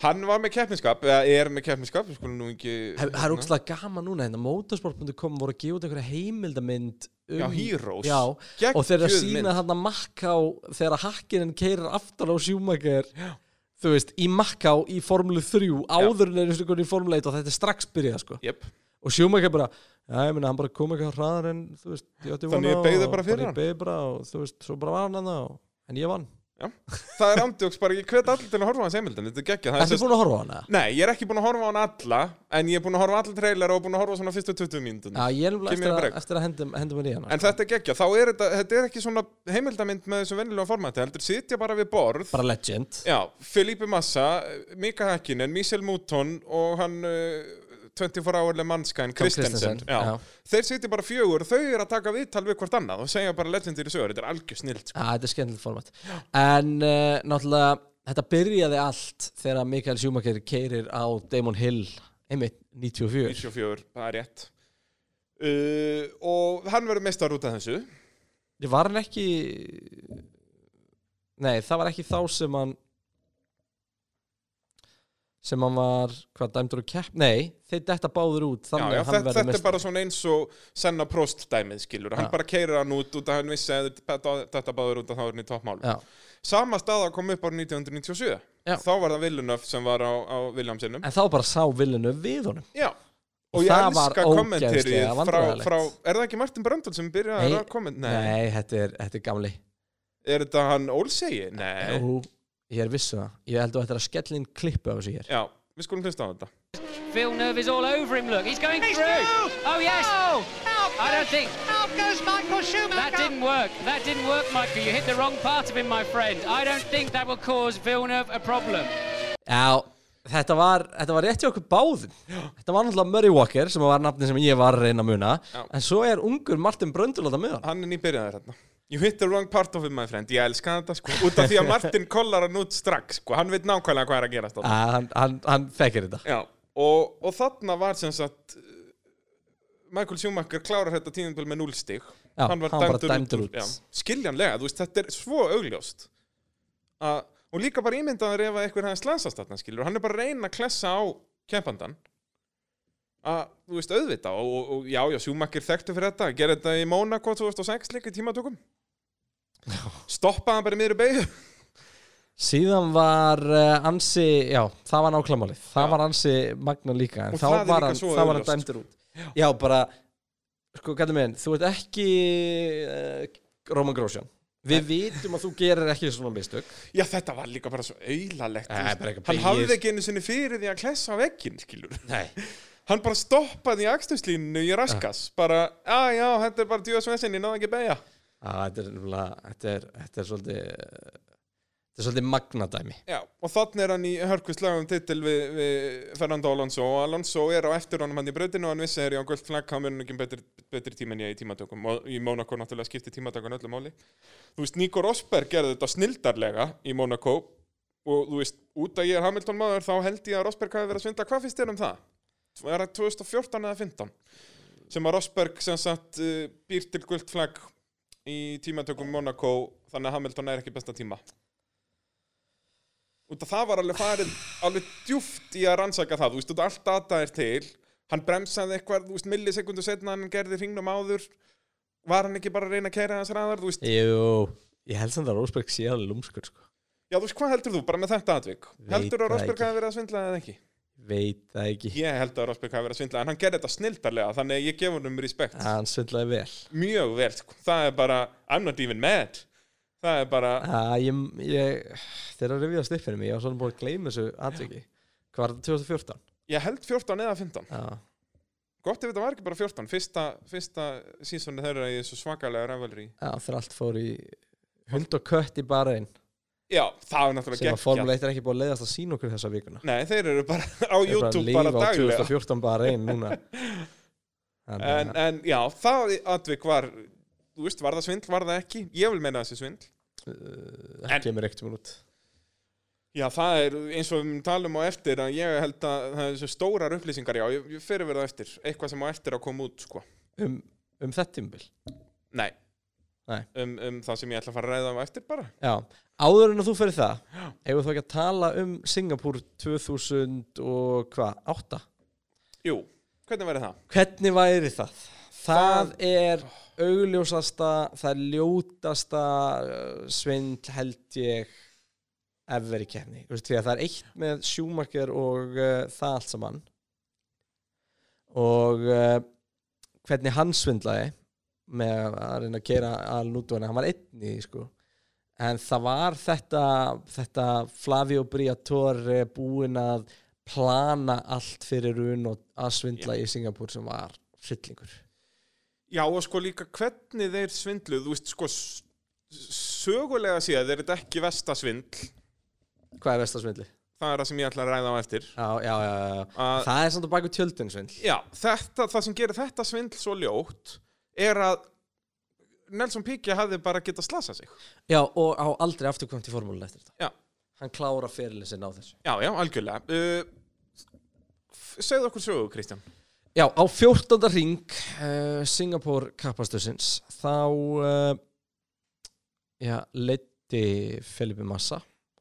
Hann var með keppniskap eða er með keppniskap, Það er ógslag gaman núna hérna, motorsport.com voru að gefa út einhverja heimildamynd um, Já, Heroes. Já, og þeir eru að mynd. sína þarna Makká þegar hakkinin keirir aftan á Schumacher þú veist, í Makká í Formule 3 áður en er eins og í Formule 1 og þetta er strax byrjað sko Jep. og Schumacher bara, já ég meina hann bara kom eitthvað hraðar en þú veist, ég Þannig vona ég beygði og bara fyrir ég hann. og veist, svo bara var hann að það en ég vann það er andjóks bara, ég hvet allir til að horfa á hans heimildin þetta er geggja, það er sérst búin að horfa á hana? Nei, ég er ekki búin að horfa á hann alla en ég er búin að horfa á alla trailer og búin að horfa á svona fyrstu 20 mínútur Já, ég er nefnilega Give me eftir, a að- break. eftir að hendum, hendum henni í hana En þetta er geggja, þá er þetta, þetta er ekki svona heimildamind með þessu vennilega formati, heldur sitja bara við borð. Bara legend. Já, Felipe Massa, Mika Häkkinen, Michel Mouton og hann uh, 24 hourle mannskæn Kristensen. Þeir sitja bara fjögur, þau eru að taka viðtal við hvort annað og segja bara legendir í sögur, þetta er algjör snilt sko. Þetta er skemmtilegt format. En uh, náttúrulega, þetta byrjaði allt þegar Mikael Schumacher keirir á Damon Hill einmitt, 94 94, það er rétt. Uh, og hann verður mestar út af þessu. Ég var hann ekki Nei, það var ekki þá sem hann sem hann var, hvað dæmdur og kepp nei, þeir detta báður út Já, já, þetta, þetta er bara svona eins og senna prost dæmið, skilur. Hann bara keirir hann út út að hann vissi að þetta, þetta báður út að þá er hann í toppmálum. Já. Sama staða kom upp árið 1997. Já. Þá var það Villeneuve sem var á, á Williamsinum. en þá bara sá villinu við honum Já. Og Og, ég elska kommenterið frá, frá, er það ekki Martin Bröndal sem byrjaði að komment? nei, þetta, er, þetta er gamli Er þetta hann Ólsegi? Nei. Ég er vissu það ég held að þetta er að skella inn klippu af þessu hér Já, við skulum hlusta á þetta. Villeneuve is all over him. Look, he's going through. Oh yes. I don't think Out goes Michael that Schumacher. didn't work. That didn't work, Michael. You hit the wrong part of him, my friend. I don't think that will cause Villeneuve a problem. Já, þetta var, þetta var rétt hjá okkur báðum Þetta var náttúrulega Murray Walker sem var nafni sem ég var að reyna að muna Já. En svo er ungur Martin Bröndul á það með hann Hann er nýbyrjaður hérna. You hit the wrong part of it, my friend. Ég elska þetta, sko. Út af því að Martin kollar hann út strax, sko. Hann veit nákvæmlega hvað er að gerast. Ah, hann, hann, hann þekkir þetta Já, og, og þarna var sem sagt uh, Michael Schumacher klárar þetta tíðinböl með 0 stig Já, hann bara dæmdur út. Já, skiljanlega, þú veist, þetta er svo augljóst að, og líka bara ímyndaður ef að eitthvað hans slansast þarna skilur, hann er bara að reyna að klessa á kempandan að, þú veist, auðvita og, og, já, já, Schumacher þekktu fyrir þetta, gerði þetta í Monaco 2006 líka í tímatökum stoppaði hann bara miðri beigju Síðan var uh, ansi, já, það var nákvæmálið Það Já. var ansi magna líka En Og þá var hann, þá var hann dæmdur út. Já, bara, sko, gæti minn Þú ert ekki uh, Roman Grosjean Við vitum að þú gerir ekki svona mistök. Já, þetta var líka bara svo auðalegt Hann hafði ekki einu sinni fyrir því að klessa á vegginn, skilur. Nei. Hann bara stoppaði í akstuslínu í raskas Bara, já, já, þetta er bara djúðasvesin, ég náði ekki að beigja þetta er þetta er, þetta er svolítið Þetta er svolítið magnadæmi Já, og þannig er hann í hörkvislegum titil við, við Fernando Alonso og Alonso er á eftir honum hann í brautinu og hann vissi þegar ég á gullt flagg hann verður ekki betri, betri tíma en ég í tímatökum og í Monaco náttúrulega skipti tímatökun öllu máli Þú veist, Nico Rosberg gerði þetta snildarlega í Monaco og þú veist, út að ég er Hamilton maður þá held ég að Rosberg hafi verið að svindla hvað finnst þér um það? Er það 2014 eða 15? sem að Rosberg sem sagt uh, býr til gullt flagg í tímatökum Monaco þannig að Hamilton er ekki besta tíma. Af það var alveg farið alveg djúft í að rannsaka það þú veist, allt data er til. Hann bremsaði eitthvað, þú veist, millisekundu setna hann gerði hringnum áður. Var hann ekki bara að reyna að kæra hans ræðar, þú veist? Jú, ég held samt að Rósberg sé alveg lúmskur sko. já, þú veist, hvað heldur þú, bara með þetta atvik? Heldur að ekki. hafi verið að svindla eða ekki Veit það ekki. Ég held að Rosberg hafi verið að svindla, en hann gerði þetta snildarlega þannig að ég gef honum respekt. Hann svindlaði vel. Mjög vel, sko. það er bara I'm not even mad. Það er bara, ah, ég, ég, eru að rifjast upp fyrir mig Ég var svona búin að gleyma þessu atviki. Hvað var þetta 2014? ég held 14 eða 15 Já, gott ef þetta var ekki bara 14 fyrsta, fyrsta sísoni þeirra í þessu svakalega ræðvalri já þeir allt fór í Hund og kött í bara einn já, það er Sem náttúrulega að geggjað. Formule 1 er ekki búin að leiðast að sína okkur þessa vikuna. Nei, þeir eru bara á Þeir eru YouTube bara bara, að lifa á daglega. 2014 bara einn núna. En, að en já, það atvik var Þú veist, var það svindl, var það ekki? Ég vil meina þessi svindl. Það kemur ekkert um út. Já, það er eins og við talum á eftir að ég held að það er þessu stórar upplýsingar Já, ég, ég fyrir verið á eftir. Eitthvað sem á eftir að koma út, sko. Um, um þetta tímbil Nei. Um, um það sem ég ætla að fara að ræða á eftir bara Já, áður en að þú fyrir það Hefur þú ekki að tala um Singapúr 2000 og hvað, 8? Jú, hvernig verið það? Hvernig væri það? Það Það- er augljósasta, það er ljótasta uh, svindl held ég ever í kefni. Það er eitt með sjúmarker og uh, það allt saman og uh, hvernig hann svindlaði með að reyna að keira að nútúana, hann var einn í því, sko. En það var þetta þetta Flavio Briatore búinn að plana allt fyrir run og að svindla í Singapúr sem var hryllingur. Já, og sko líka hvernig þeir svindluð Þú veist, sko Sögulega séð er þetta ekki vestasvindl Hvað er vestasvindli? Það er það sem ég ætla að ræða á eftir. Já, já, já, já. að, Það er samt að baka tjöldin svindl. Já, þetta, það sem gerir þetta svindl svo ljótt Er að Nelson Piquet hafði bara getað slasað sig. Já, og á aldrei afturkvæmt í formúlun eftir þetta. Já. Hann klára fyrirlið sinna á þessu. Já, já, algjörlega. Uh, Segðu okkur sögu, Kristján. Já, á 14. ring uh, Singapore kappastöðsins þá uh, já, leiddi Felipe Massa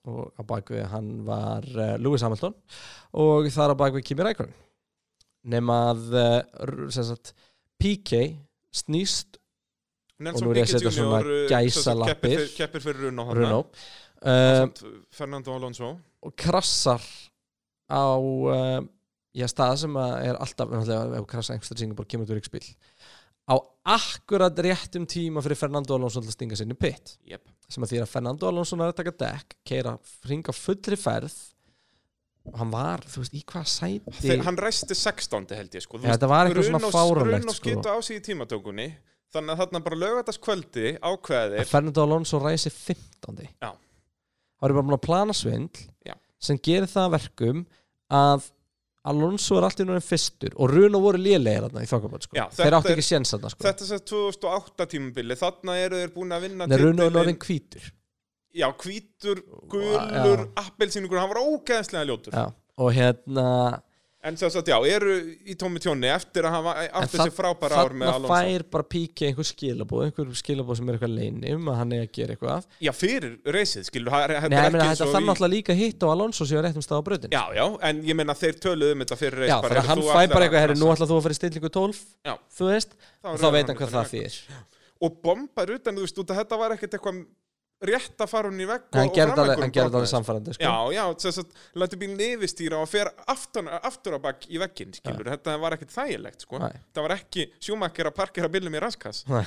og á bakvið hann var uh, Lewis Hamilton og þar á bakvið Kimi Rækon nema að uh, PK snýst Nelson Og nú er ég að setja svona Jr., uh, gæsalappir. keppir fyrir- þarna. Bruno uh, Fernando Alonso og krassar á uh, já, stað sem er alltaf ef krassa einhverstað Singapore kemur þú ríkspill á akkurat réttum tíma fyrir Fernando Alonso til að stinga sinni pitt yep. sem að því að Fernando Alonso er að taka dekk keira hringa fullri ferð hann var, þú veist, í hvað sæti Þeir, hann ræsti 16. held ég sko. Ja, þetta var eitthvað svona fáránlegt, sko. skýta á sig í tímatökunni þannig að þarna bara lögataskvöldi ákveðir að Fernando Alonso ræsi 15. Já. Það var bara búin að plana svindl Já. sem gerir það að verkum að Alonso er alltaf núna fyrstur og Runo voru lélegir þarna í þokkaböld sko. Já, þeir þetta áttu er- ekki séns þarna sko. Þetta er sem sagt 2008 tímabili þarna eru þeir búin að vinna Nei, Runo er titilinn- orðin hvítur Já, hvítur, gulur, appelsínugur hann var ógeðslega ljótur Já. og hérna En sem sagt, já, eru í tómi tjóni eftir að hafa en átt þessi frábæra ár með Alonso fær bara píki einhver skilabóð einhver skilabóð sem er eitthvað leini um að hann er að gera eitthvað Já, fyrir reysið, skilur það er- þetta Nei, er ég meina ekki þetta eins og þannig í- alltaf líka hitt og Alonso séu á réttum stað á bröðin Já, já, en ég meina þeir töluðu um þetta fyrir reys Já, bara, þannig að hann þú fæ ætlar bara að eitthvað, herri, nú krassa. ætla þú að fara í stillingu 12 Já. þú veist, Þá er hann veit hann hvað það þýðir Og bombar utan, þú veist, að þetta var ekkert eitthvað rétt að fara hún í vegg hann og, alveg- framveggur hann gerði það samfærandi sko. Já, já, þess að læti bílinn yfirstýra og fer aftur, aftur á bakk í vegginn, þetta var ekkert þægilegt, sko. Það var ekki sjúmakkir að parkera bílum í raskas. Nei.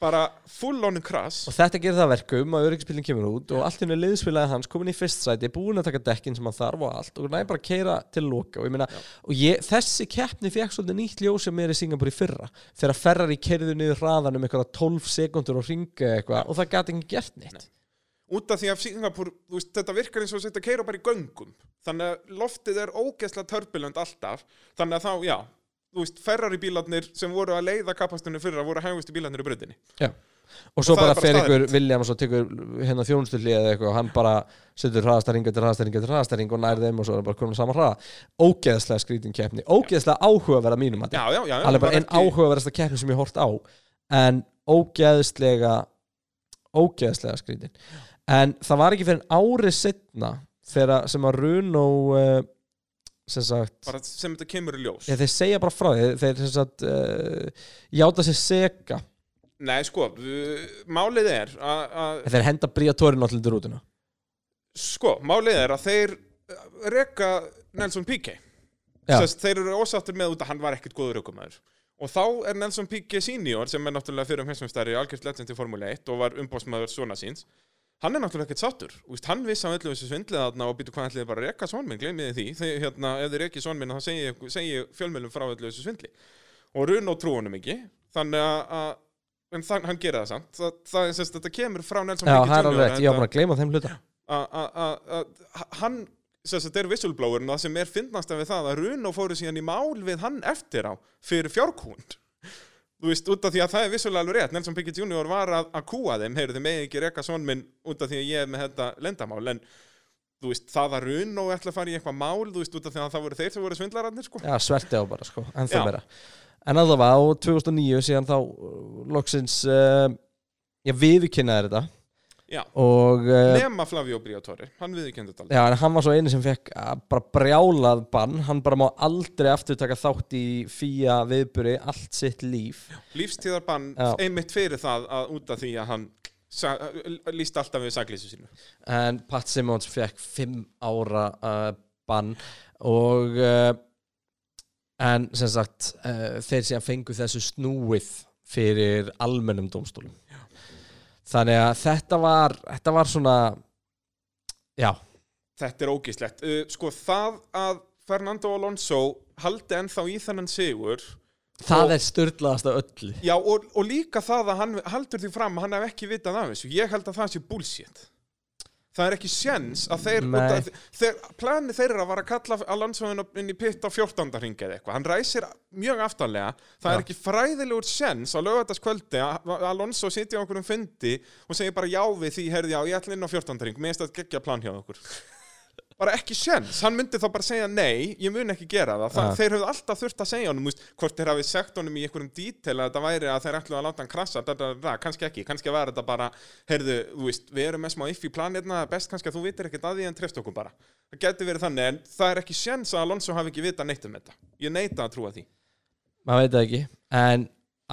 Bara full on krass. og þetta gerir það að verkum að öryggisbílinn kemur út og allt í henni liðsfélagi hans komin í fyrst sæti búin að taka dekkin sem hann þarf og allt og næði bara að keira til loka og, ég meina, og ég, þessi keppni fekk svolítið nýtt ljós sem er í Singapur í fyrra þegar Ferrari kerðu niður hraðan um eitthvað 12 sekundur og ringa eitthvað og það gæti ekki gert neitt Út af því að Singapur, veist, þetta virkar eins og þetta keira bara í göngum. Þannig að loftið er ógeðslega turbulent alltaf. Þannig að þá, já, þú veist, Ferrari bílarnir sem voru að leiða kapastunni fyrra voru hægustu bílarnir í bröndinni. Já. og svo það er bara bara fer ykkur. Williams og tekur hérna þjónustulli eða eitthvað og hann bara setur hraðastæring eftir hraðastæring eftir hraðastæring og nær þeim og svo er bara komin á sama hraða ógeðslega skrítin keppni, ógeðslega áhugaverða mínum að já, alveg bara einn áhugaverðasta keppni sem ég hort á en ógeðslega ógeðslega skrítin en það var ekki fyrir en árið setna þegar sem að Runo uh, sem sagt Bara sem þetta kemur í ljós. ja, þeir segja bara frá því þeir sem sagt uh, játa sér seka. Nei, sko, uh, málið er að, að þeir henda Briatorin allir til rútuna. Sko, málið er að þeir uh, reka Nelson Piquet Já. Sest, þeir eru ósáttir með út að hann var ekkert góður aukumæður og þá er Nelson Piquet senior sem er náttúrulega fyrir um heimsumstæri algjörst legend í Formule 1 og var umbóðsmaður svona síns hann er náttúrulega ekkert sattur Úst, hann vissi á öllu þessu svindlið þarna og býtu hvað ætliði bara að reka svonminn, gleymiði því? Þegar hérna, ef þið rekið svonminn þá segi, segi fjölmjölum frá öllu þessu svindli. Og Runo trú honum ekki þannig að- að en þann, hann gerir það samt. Það, það sérst, þetta kemur frá Nelson Já, það er alveg ég var þetta- bara að gleyma þeim hluta. Að- hann sagt er whistleblowerin það sem er fyndnast við það að Runo fóru síðan í mál við hann eftir á fyrir fjárkúnd þú veist, út af því að það er vissulega alveg rétt Nelson Piquet Jr. var að, að kúa þeim heyrðu þið megi ekki reka son minn út af því að ég er með þetta lendamál en þú veist, það að Runo ætla að fara í eitthvað mál þú veist, út af því að það voru þeir sem voru svindlararnir sko. Já, sverti á bara, sko, en það meira En allavega á 2009 síðan þá uh, loksins uh, Já, viðurkynnaði þetta. Og uh, nema Flavio Briatore, hann viðurkenndi þetta aldrei. Já, en hann var svo eini sem fekk uh, bara brjálað bann. Hann bara má aldrei aftur taka þátt í fía viðburi allt sitt líf. Lífstíðarbann einmitt fyrir það að út af því að hann sa- lýst alltaf við saglísu sínu. En Pat Simmons fekk fimm ára uh, bann Og uh, En sem sagt uh, Þeir sem fengu þessu snúið Fyrir almennum dómstólum Þannig að þetta var Þetta var svona Já, Þetta er ógíslegt. Uh, sko það að Fernando Alonso haldi ennþá í þennan sigur það Og- er störtlaðast af öllu Já og, og líka það að hann heldur því fram að hann hef ekki vitað af þessu. Ég held að það sé bullshit. Það er ekki sjens að þeir, af- þeir plani þeirra var að kalla inn, á- inn í pitt á 14. ringi eða eitthvað. Hann ræsir mjög aftanlega. Það Já. er ekki fræðilegur sjens á lögataskvöldi að Alonso sitja á okkur um fundi og segja bara já við því, herði já, ég ætla inn á 14. ring. Mér finnst það geggja plan hjá okkur. Bara ekki sjens, hann myndi þá bara segja nei, ég mun ekki gera það, það þeir höfðu alltaf þurft að segja honum, úst, hvort þeir hafi sagt honum í einhverjum dítel að þetta væri að þeir ætlu að láta hann krassa, da, da, da, kannski ekki. Kannski var þetta bara, heyrðu, veist við erum með smá if í planirna, best kannski að þú vitir ekkert að því en trefst okkur bara, það geti verið þannig en það er ekki sjens að Alonso hafi ekki vita neitt um þetta, ég neita að trúa því. Maður veit það ekki. En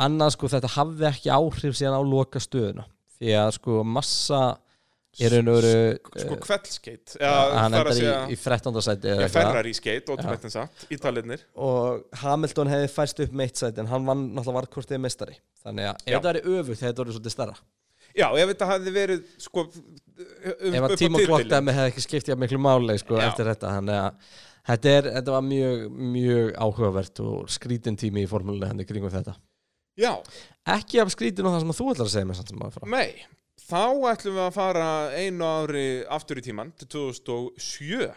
annað sko þetta hafði ekki áhrif síðan á loka stöðuna því að sko massa er raun og veru sko kveldskeitt, uh, hann það endar að í, í 13. sæti Já, eitthvað. Ferrari skeitt, ótrúleitt en satt, ítalirnir og Hamilton hefði fæst upp meitt sæti en hann vann náttúrulega varkortið mestari þannig að ef þetta er öfugt þetta er svolítið starra Já, ef þetta hefði verið sko, um, ef að tíma og klokkdæmi hefði ekki skipt jafn miklu máli sko, Já. eftir þetta. Þannig að þetta, er, þetta var mjög, mjög áhugavert og skrítin tími í formúlinu henni kringum þetta. Já, ekki af skrítin og það sem að þú ætlar að segja mér þá ætlum við að fara einu ári aftur í tíman til 2007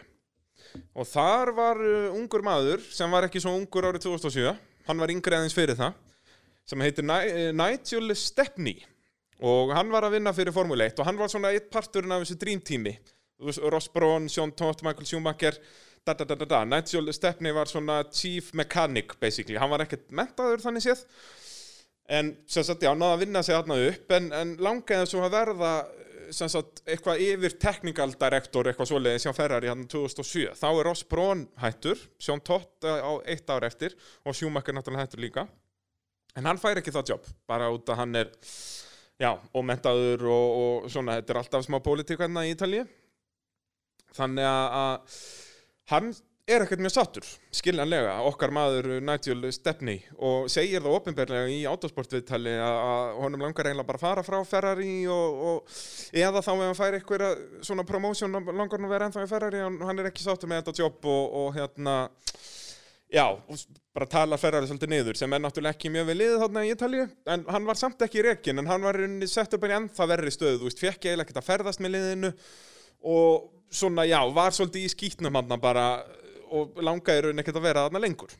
og þar var uh, ungur maður sem var ekki svo ungur árið 2007 hann var yngri aðeins fyrir það sem heitir eh, Nigel Stepney. Og hann var að vinna fyrir Formule 1 og hann var svona eitt parturinn af þessu veist, Ross Braun, Sean Todt, Michael Schumacher da, da, da. Nigel Stepney var svona chief mechanic basically, hann var ekkert mentaður þannig séð en sem sagt, já, náða að vinna sig þarna upp en, en langaði svo að verða sem sagt, eitthvað yfir technical director eitthvað svoleiðis hjá Ferrari hann 2007 þá er Ross Braun hættur Sjón Tott eh, á eitt ár eftir og Schumacher náttúrulega hættur líka. En hann fær ekki það jobb, bara út að hann er já, ómentaður og, og svona, þetta er alltaf smá pólitík hérna í Ítalíu. Þannig að hann er ekkert mjög sattur, skiljanlega okkar maður Nigel Stepney og segir það ofinberlega í autosportviðtali að, honum langar eiginlega bara að fara frá Ferrari og, og eða þá ef hann fær eitthvað svona promotion langar hann að vera ennþá í Ferrari hann, hann er ekki sattur með þetta jobb og, og hérna já, og bara tala Ferrari svolítið niður sem er náttúrulega ekki mjög vel liðið þarna í Ítalíu en hann var samt ekki í rekin en hann var sett upp en ennþá verri stöðu, þú veist, fekk eiginlega ekkert að ferðast með liðinu og svona, já, var svolítið í skýtnum hann bara og langaði raun ekkert að vera þarna lengur.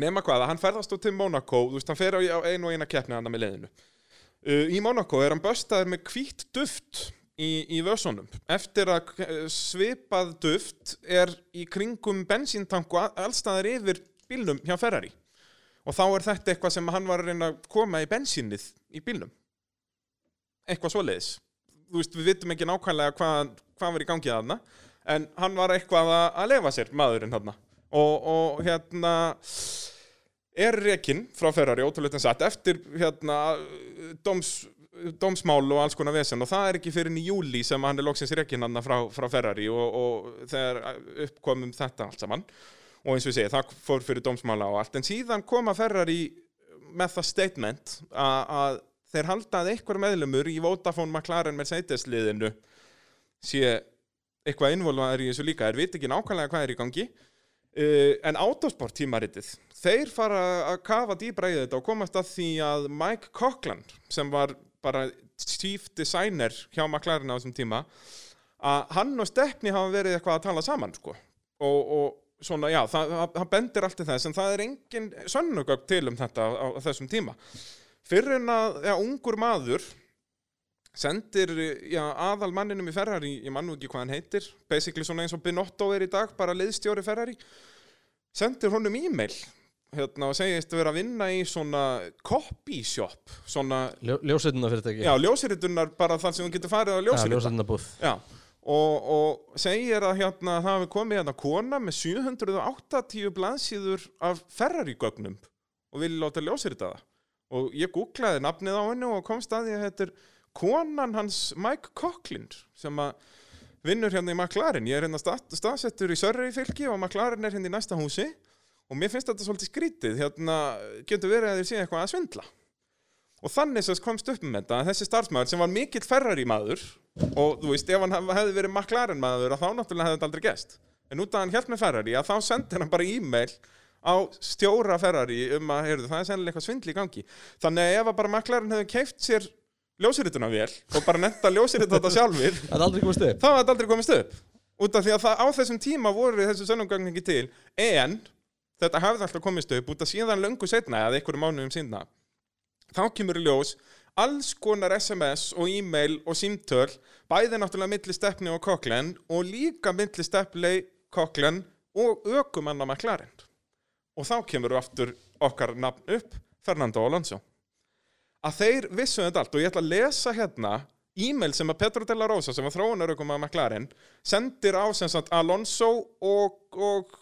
Nema hvað, hann ferðast út til Monaco þú veist, hann fer á á einu og eina keppni hann með liðinu. Uh, í Monaco er hann böstaður með hvítt duft í, í vössunum eftir að eh, svipað duft er í kringum bensíntanku allstaðar yfir bílnum hjá Ferrari. Og þá er þetta eitthvað sem hann var að reyna að koma í bensínið í bílnum. Eitthvað svoleiðis. Þú veist, við vitum ekki nákvæmlega hvað, hvað var í gangi þarna en hann var eitthvað að, lefa sér maðurinn þarna. Og, og hérna er rekinn frá Ferrari ótrúlega satt eftir hérna doms, domsmál og alls konar vesen. Og það er ekki fyrir í júli sem hann er loksins rekinn hann frá, frá Ferrari og, og þegar uppkomum þetta allt saman. Og eins og ég segi, það fór fyrir domsmála og allt. En síðan koma Ferrari með það statement að, þeir halda að einhver meðlumur í Vodafone McLaren Mercedes liðinu sé eitthvað innvolvaður í þessu líka, þeir veit ekki nákvæmlega hvað er í gangi. Uh, en Autosport tímaritið, þeir fara að kafa dýbra í þetta og komast að því að Mike Coughlin sem var bara chief designer hjá McLaren á þessum tíma að hann og Stepney hafa verið eitthvað að tala saman sko. Og, og svona já, það, það- bendir allt til þess en það er engin sönnugögg til um þetta á, á þessum tíma. Fyrir en að já, ungur maður sendir já, aðal manninum í Ferrari, ég mann nú ekki hvað hann heitir basically svona eins og Binotto er í dag bara liðstjóri Ferrari sendir honum e-mail hérna, og segist að vera að vinna í svona copy shop svona, Ljó, ljósveituna fyrirtæki já, ljósiritunar bara þar sem þú getur farið Já, ljósirita Já, og, og segir að hérna það hafi komið hérna kona með 780 blaðsíður af Ferrari-gögnum og vilja láta ljósirita það. Og ég googlaði nafnið á hennu og komst að því að þetta er konan hans Mike Coughlin sem að vinnur hérna í McLaren. Ég er hérna stað, staðsettur í Surrey fylki og McLaren er hérna í næsta húsi og mér finnst þetta svolítið skrítið. Hérna getur verið að þeir sé eitthvað að svindla. Og þannig sem komst upp með þetta, þessi starfsmæður sem var mikill Ferrari maður og þú veist, ef hann hef- hefði verið McLaren maður að þá náttúrulega hefði þetta aldrei gest. En út að hann hjálp með Ferrari, að þá sendir hann bara e-mail á stjóra Ferrari um að, heyrðu, það er sennilega eitthvað svindl í gangi. Þannig að ef að bara McLaren hefði keift sér ljósirituna vel og bara netta ljósirita þetta sjálfur, Það er aldrei komist upp. Þá hafði þetta aldrei komist upp. Út af því að það, á þessum tíma voru þessu sönnumgagn ekki til, en þetta hafði alltaf komist upp út af síðan löngu setna eða einhverju mánuðum sinna þá kemur í ljós alls konar SMS og e-mail og símtöl bæði náttúrulega milli Stepney og Coughlin og líka milli Stepney, Coughlin og ökumanna McLaren. Og þá kemur við aftur okkar nafn upp Fernando Alonso að þeir vissu þetta allt. Og ég ætla að lesa hérna e-mail sem að Pedro de la Rosa sem var þróunarökum að McLaren sendir á sem sagt Alonso og, og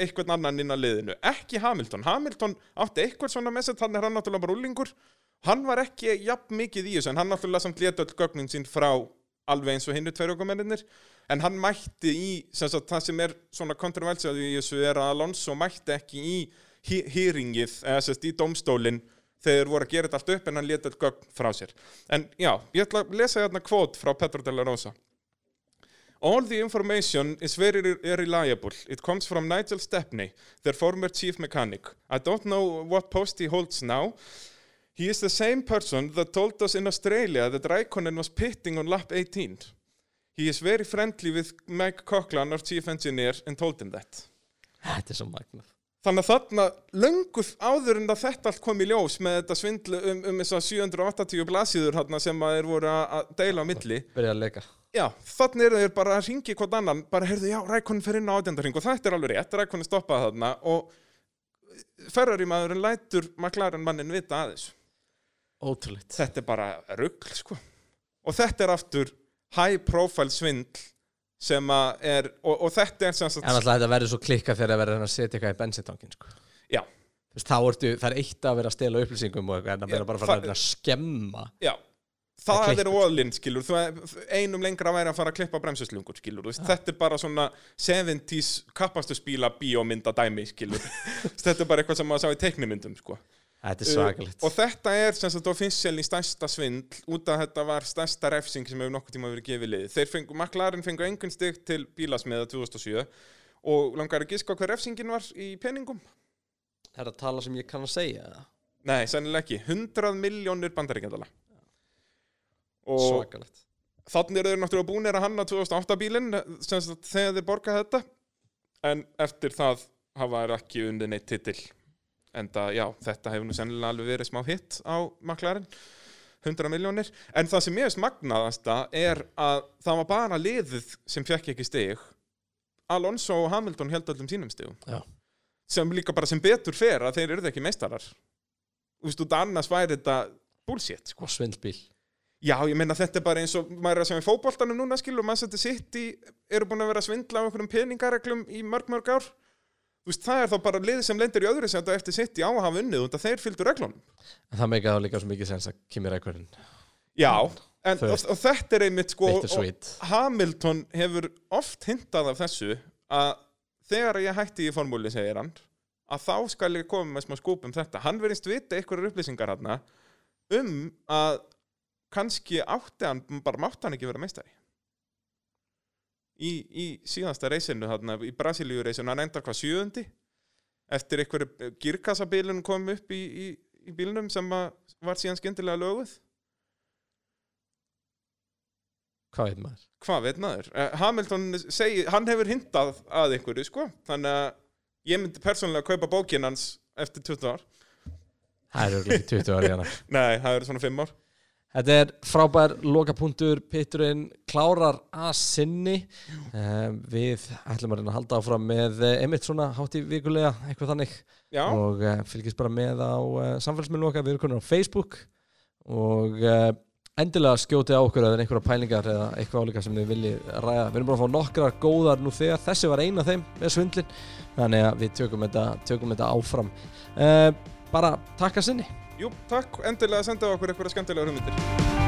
einhvern annan inn að liðinu, ekki Hamilton. Hamilton átti eitthvað svona message hann er hann náttúrulega bara úlingur. Hann var ekki jafn mikið í þessu en hann náttúrulega samt leta öll gögnin sín frá alveg eins og hinnu tveir ökumennir en hann mætti í sem sagt, það sem er svona kontroversið í þessu er að Alonso mætti ekki í hýringið eða sem sagt í domstólinn þegar voru að gera þetta allt upp en hann leta öll gögn frá sér en já, ég ætla að lesa hérna kvót frá Pedro de la Rosa All the information is very re- reliable. It comes from Nigel Stepney, their former chief mechanic. I don't know what post he holds now. He is the same person that told us in Australia that Raikkonen was pitting on lap 18. He is very friendly with Mike Coughlin, our chief engineer, and told him that. Þetta er svo magnað Þannig að þarna lönguð áður en að þetta allt kom í ljós með þetta svindlu um, um þess að 780 blasíður þarna sem að þeir voru að deila á milli. Byrja að leika Já, þannig eru þeir bara að ringi hvort annan, bara heyrðu, já, Rækonin fer inn á átjöndarring og þetta er alveg rétt, Rækonin stoppaði þarna og Ferrari maðurinn lætur McLaren mannin vita aðeins. Ótrúleitt Þetta er bara rugl, sko. Og þetta er aftur high profile svindl sem að er, og, og þetta er sem sagt, En alltaf þetta verður svo klikka þegar að verður að setja eitthvað í bensintankin sko. já, Þú veist, Þá ertu, það er eitt að vera að stela upplýsingum og eitthvað en að vera bara að fara það- að skemma já. Það Það er klikkar. óðlind, skilur, þú einum lengra væri að fara að klippa bremsuslungur, skilur, þú veist, þetta er bara svona 70s kappastuspíla bíómynda dæmi, skilur, þetta er bara eitthvað sem maður sá í teiknimyndum, sko. Þetta er svakalegt Uh, og þetta er sem sagt official í stærsta svindl út af þetta var stærsta refsing sem hefur nokkuð tíma verið gefið liðið. Þeir fengu, McLaren fengu engun stygg til bílasmiða 2007 og langar að giska á hver refsingin var í peningum? Er það tala sem ég kann að segja eða? Nei, sennilega ekki. 100 miljónir bandaríkjandala. Og Svakalegt þannig eru þeir náttúrulega búinir að hanna 2008 bílinn sem sagt þegar þeir borga þetta en eftir það hafa þeir ekki undir neitt titil en það, já, þetta hefur nú sennilega alveg verið smá hitt á McLaren. 100 miljónir, en það sem ég er smagnaðasta er að það var bara liðið sem fekk ekki stig. Alonso og Hamilton held öllum sínum stigum. Já. sem líka bara sem betur fer að þeir eru ekki meistarar. Þú veist, út annars væri þetta bullshit, sko. Og svindlbíl. Já, ég meina þetta er bara eins og maður er að segja í fótboltanum núna skilur, maður setja sitt í eru búin að vera að svindla á einhverjum peningareglum í mörg mörg ár veist, það er þá bara lið sem lendir í öðru sem þetta eftir sitt í á að hafa unnið og þeir fylgdu reglunum. En það meika þá líka svo mikið sens að Kimi Rækverðin Já, en, og, og þetta er einmitt sko Hamilton hefur oft hintað af þessu að þegar ég hætti í formúli segir hann að þá skal ég koma með smá skúp um þetta. Hann verðist vita einhverjar upplýsingar hann um að kannski átti hann, bara mátti hann ekki vera meistari í, í síðansta reysinu þarna, í Brasilíu reysinu, hann endar hvað sjöundi? Eftir einhverju girkassabilun kom upp í, í, í bílnum sem var síðan skyndilega löguð. Hvað veit maður? hvað veit maður? Eh, Hamilton segi, hann hefur hintað að einhverju sko, þannig að ég myndi persónulega kaupa bókin hans eftir 20 ár. Það er örugglega ekki 20 ári hana. Nei, það eru svona 5 ár Þetta er frábær lokapunktur. Pitturinn klárar að sinni. Um, Við ætlum að reyna að halda áfram með eh, einmitt svona hátt í vikulega eitthvað þannig. Já, og uh, fylgist bara með á uh, samfélagsmiðlum okkar, við erum konar á Facebook. Og uh, endilega skjóti á okkur eða einhverja pælingar eða eitthvað álíka sem þið viljið ræða. Við erum bara að fá nokkrar góðar nú þegar. Þessi var eina af þeim með svindlin þannig að við tökum þetta, tökum þetta áfram. Bara takk að sinni jú, takk. Endilega að senda okkur eitthvað skemmtilega hugmyndir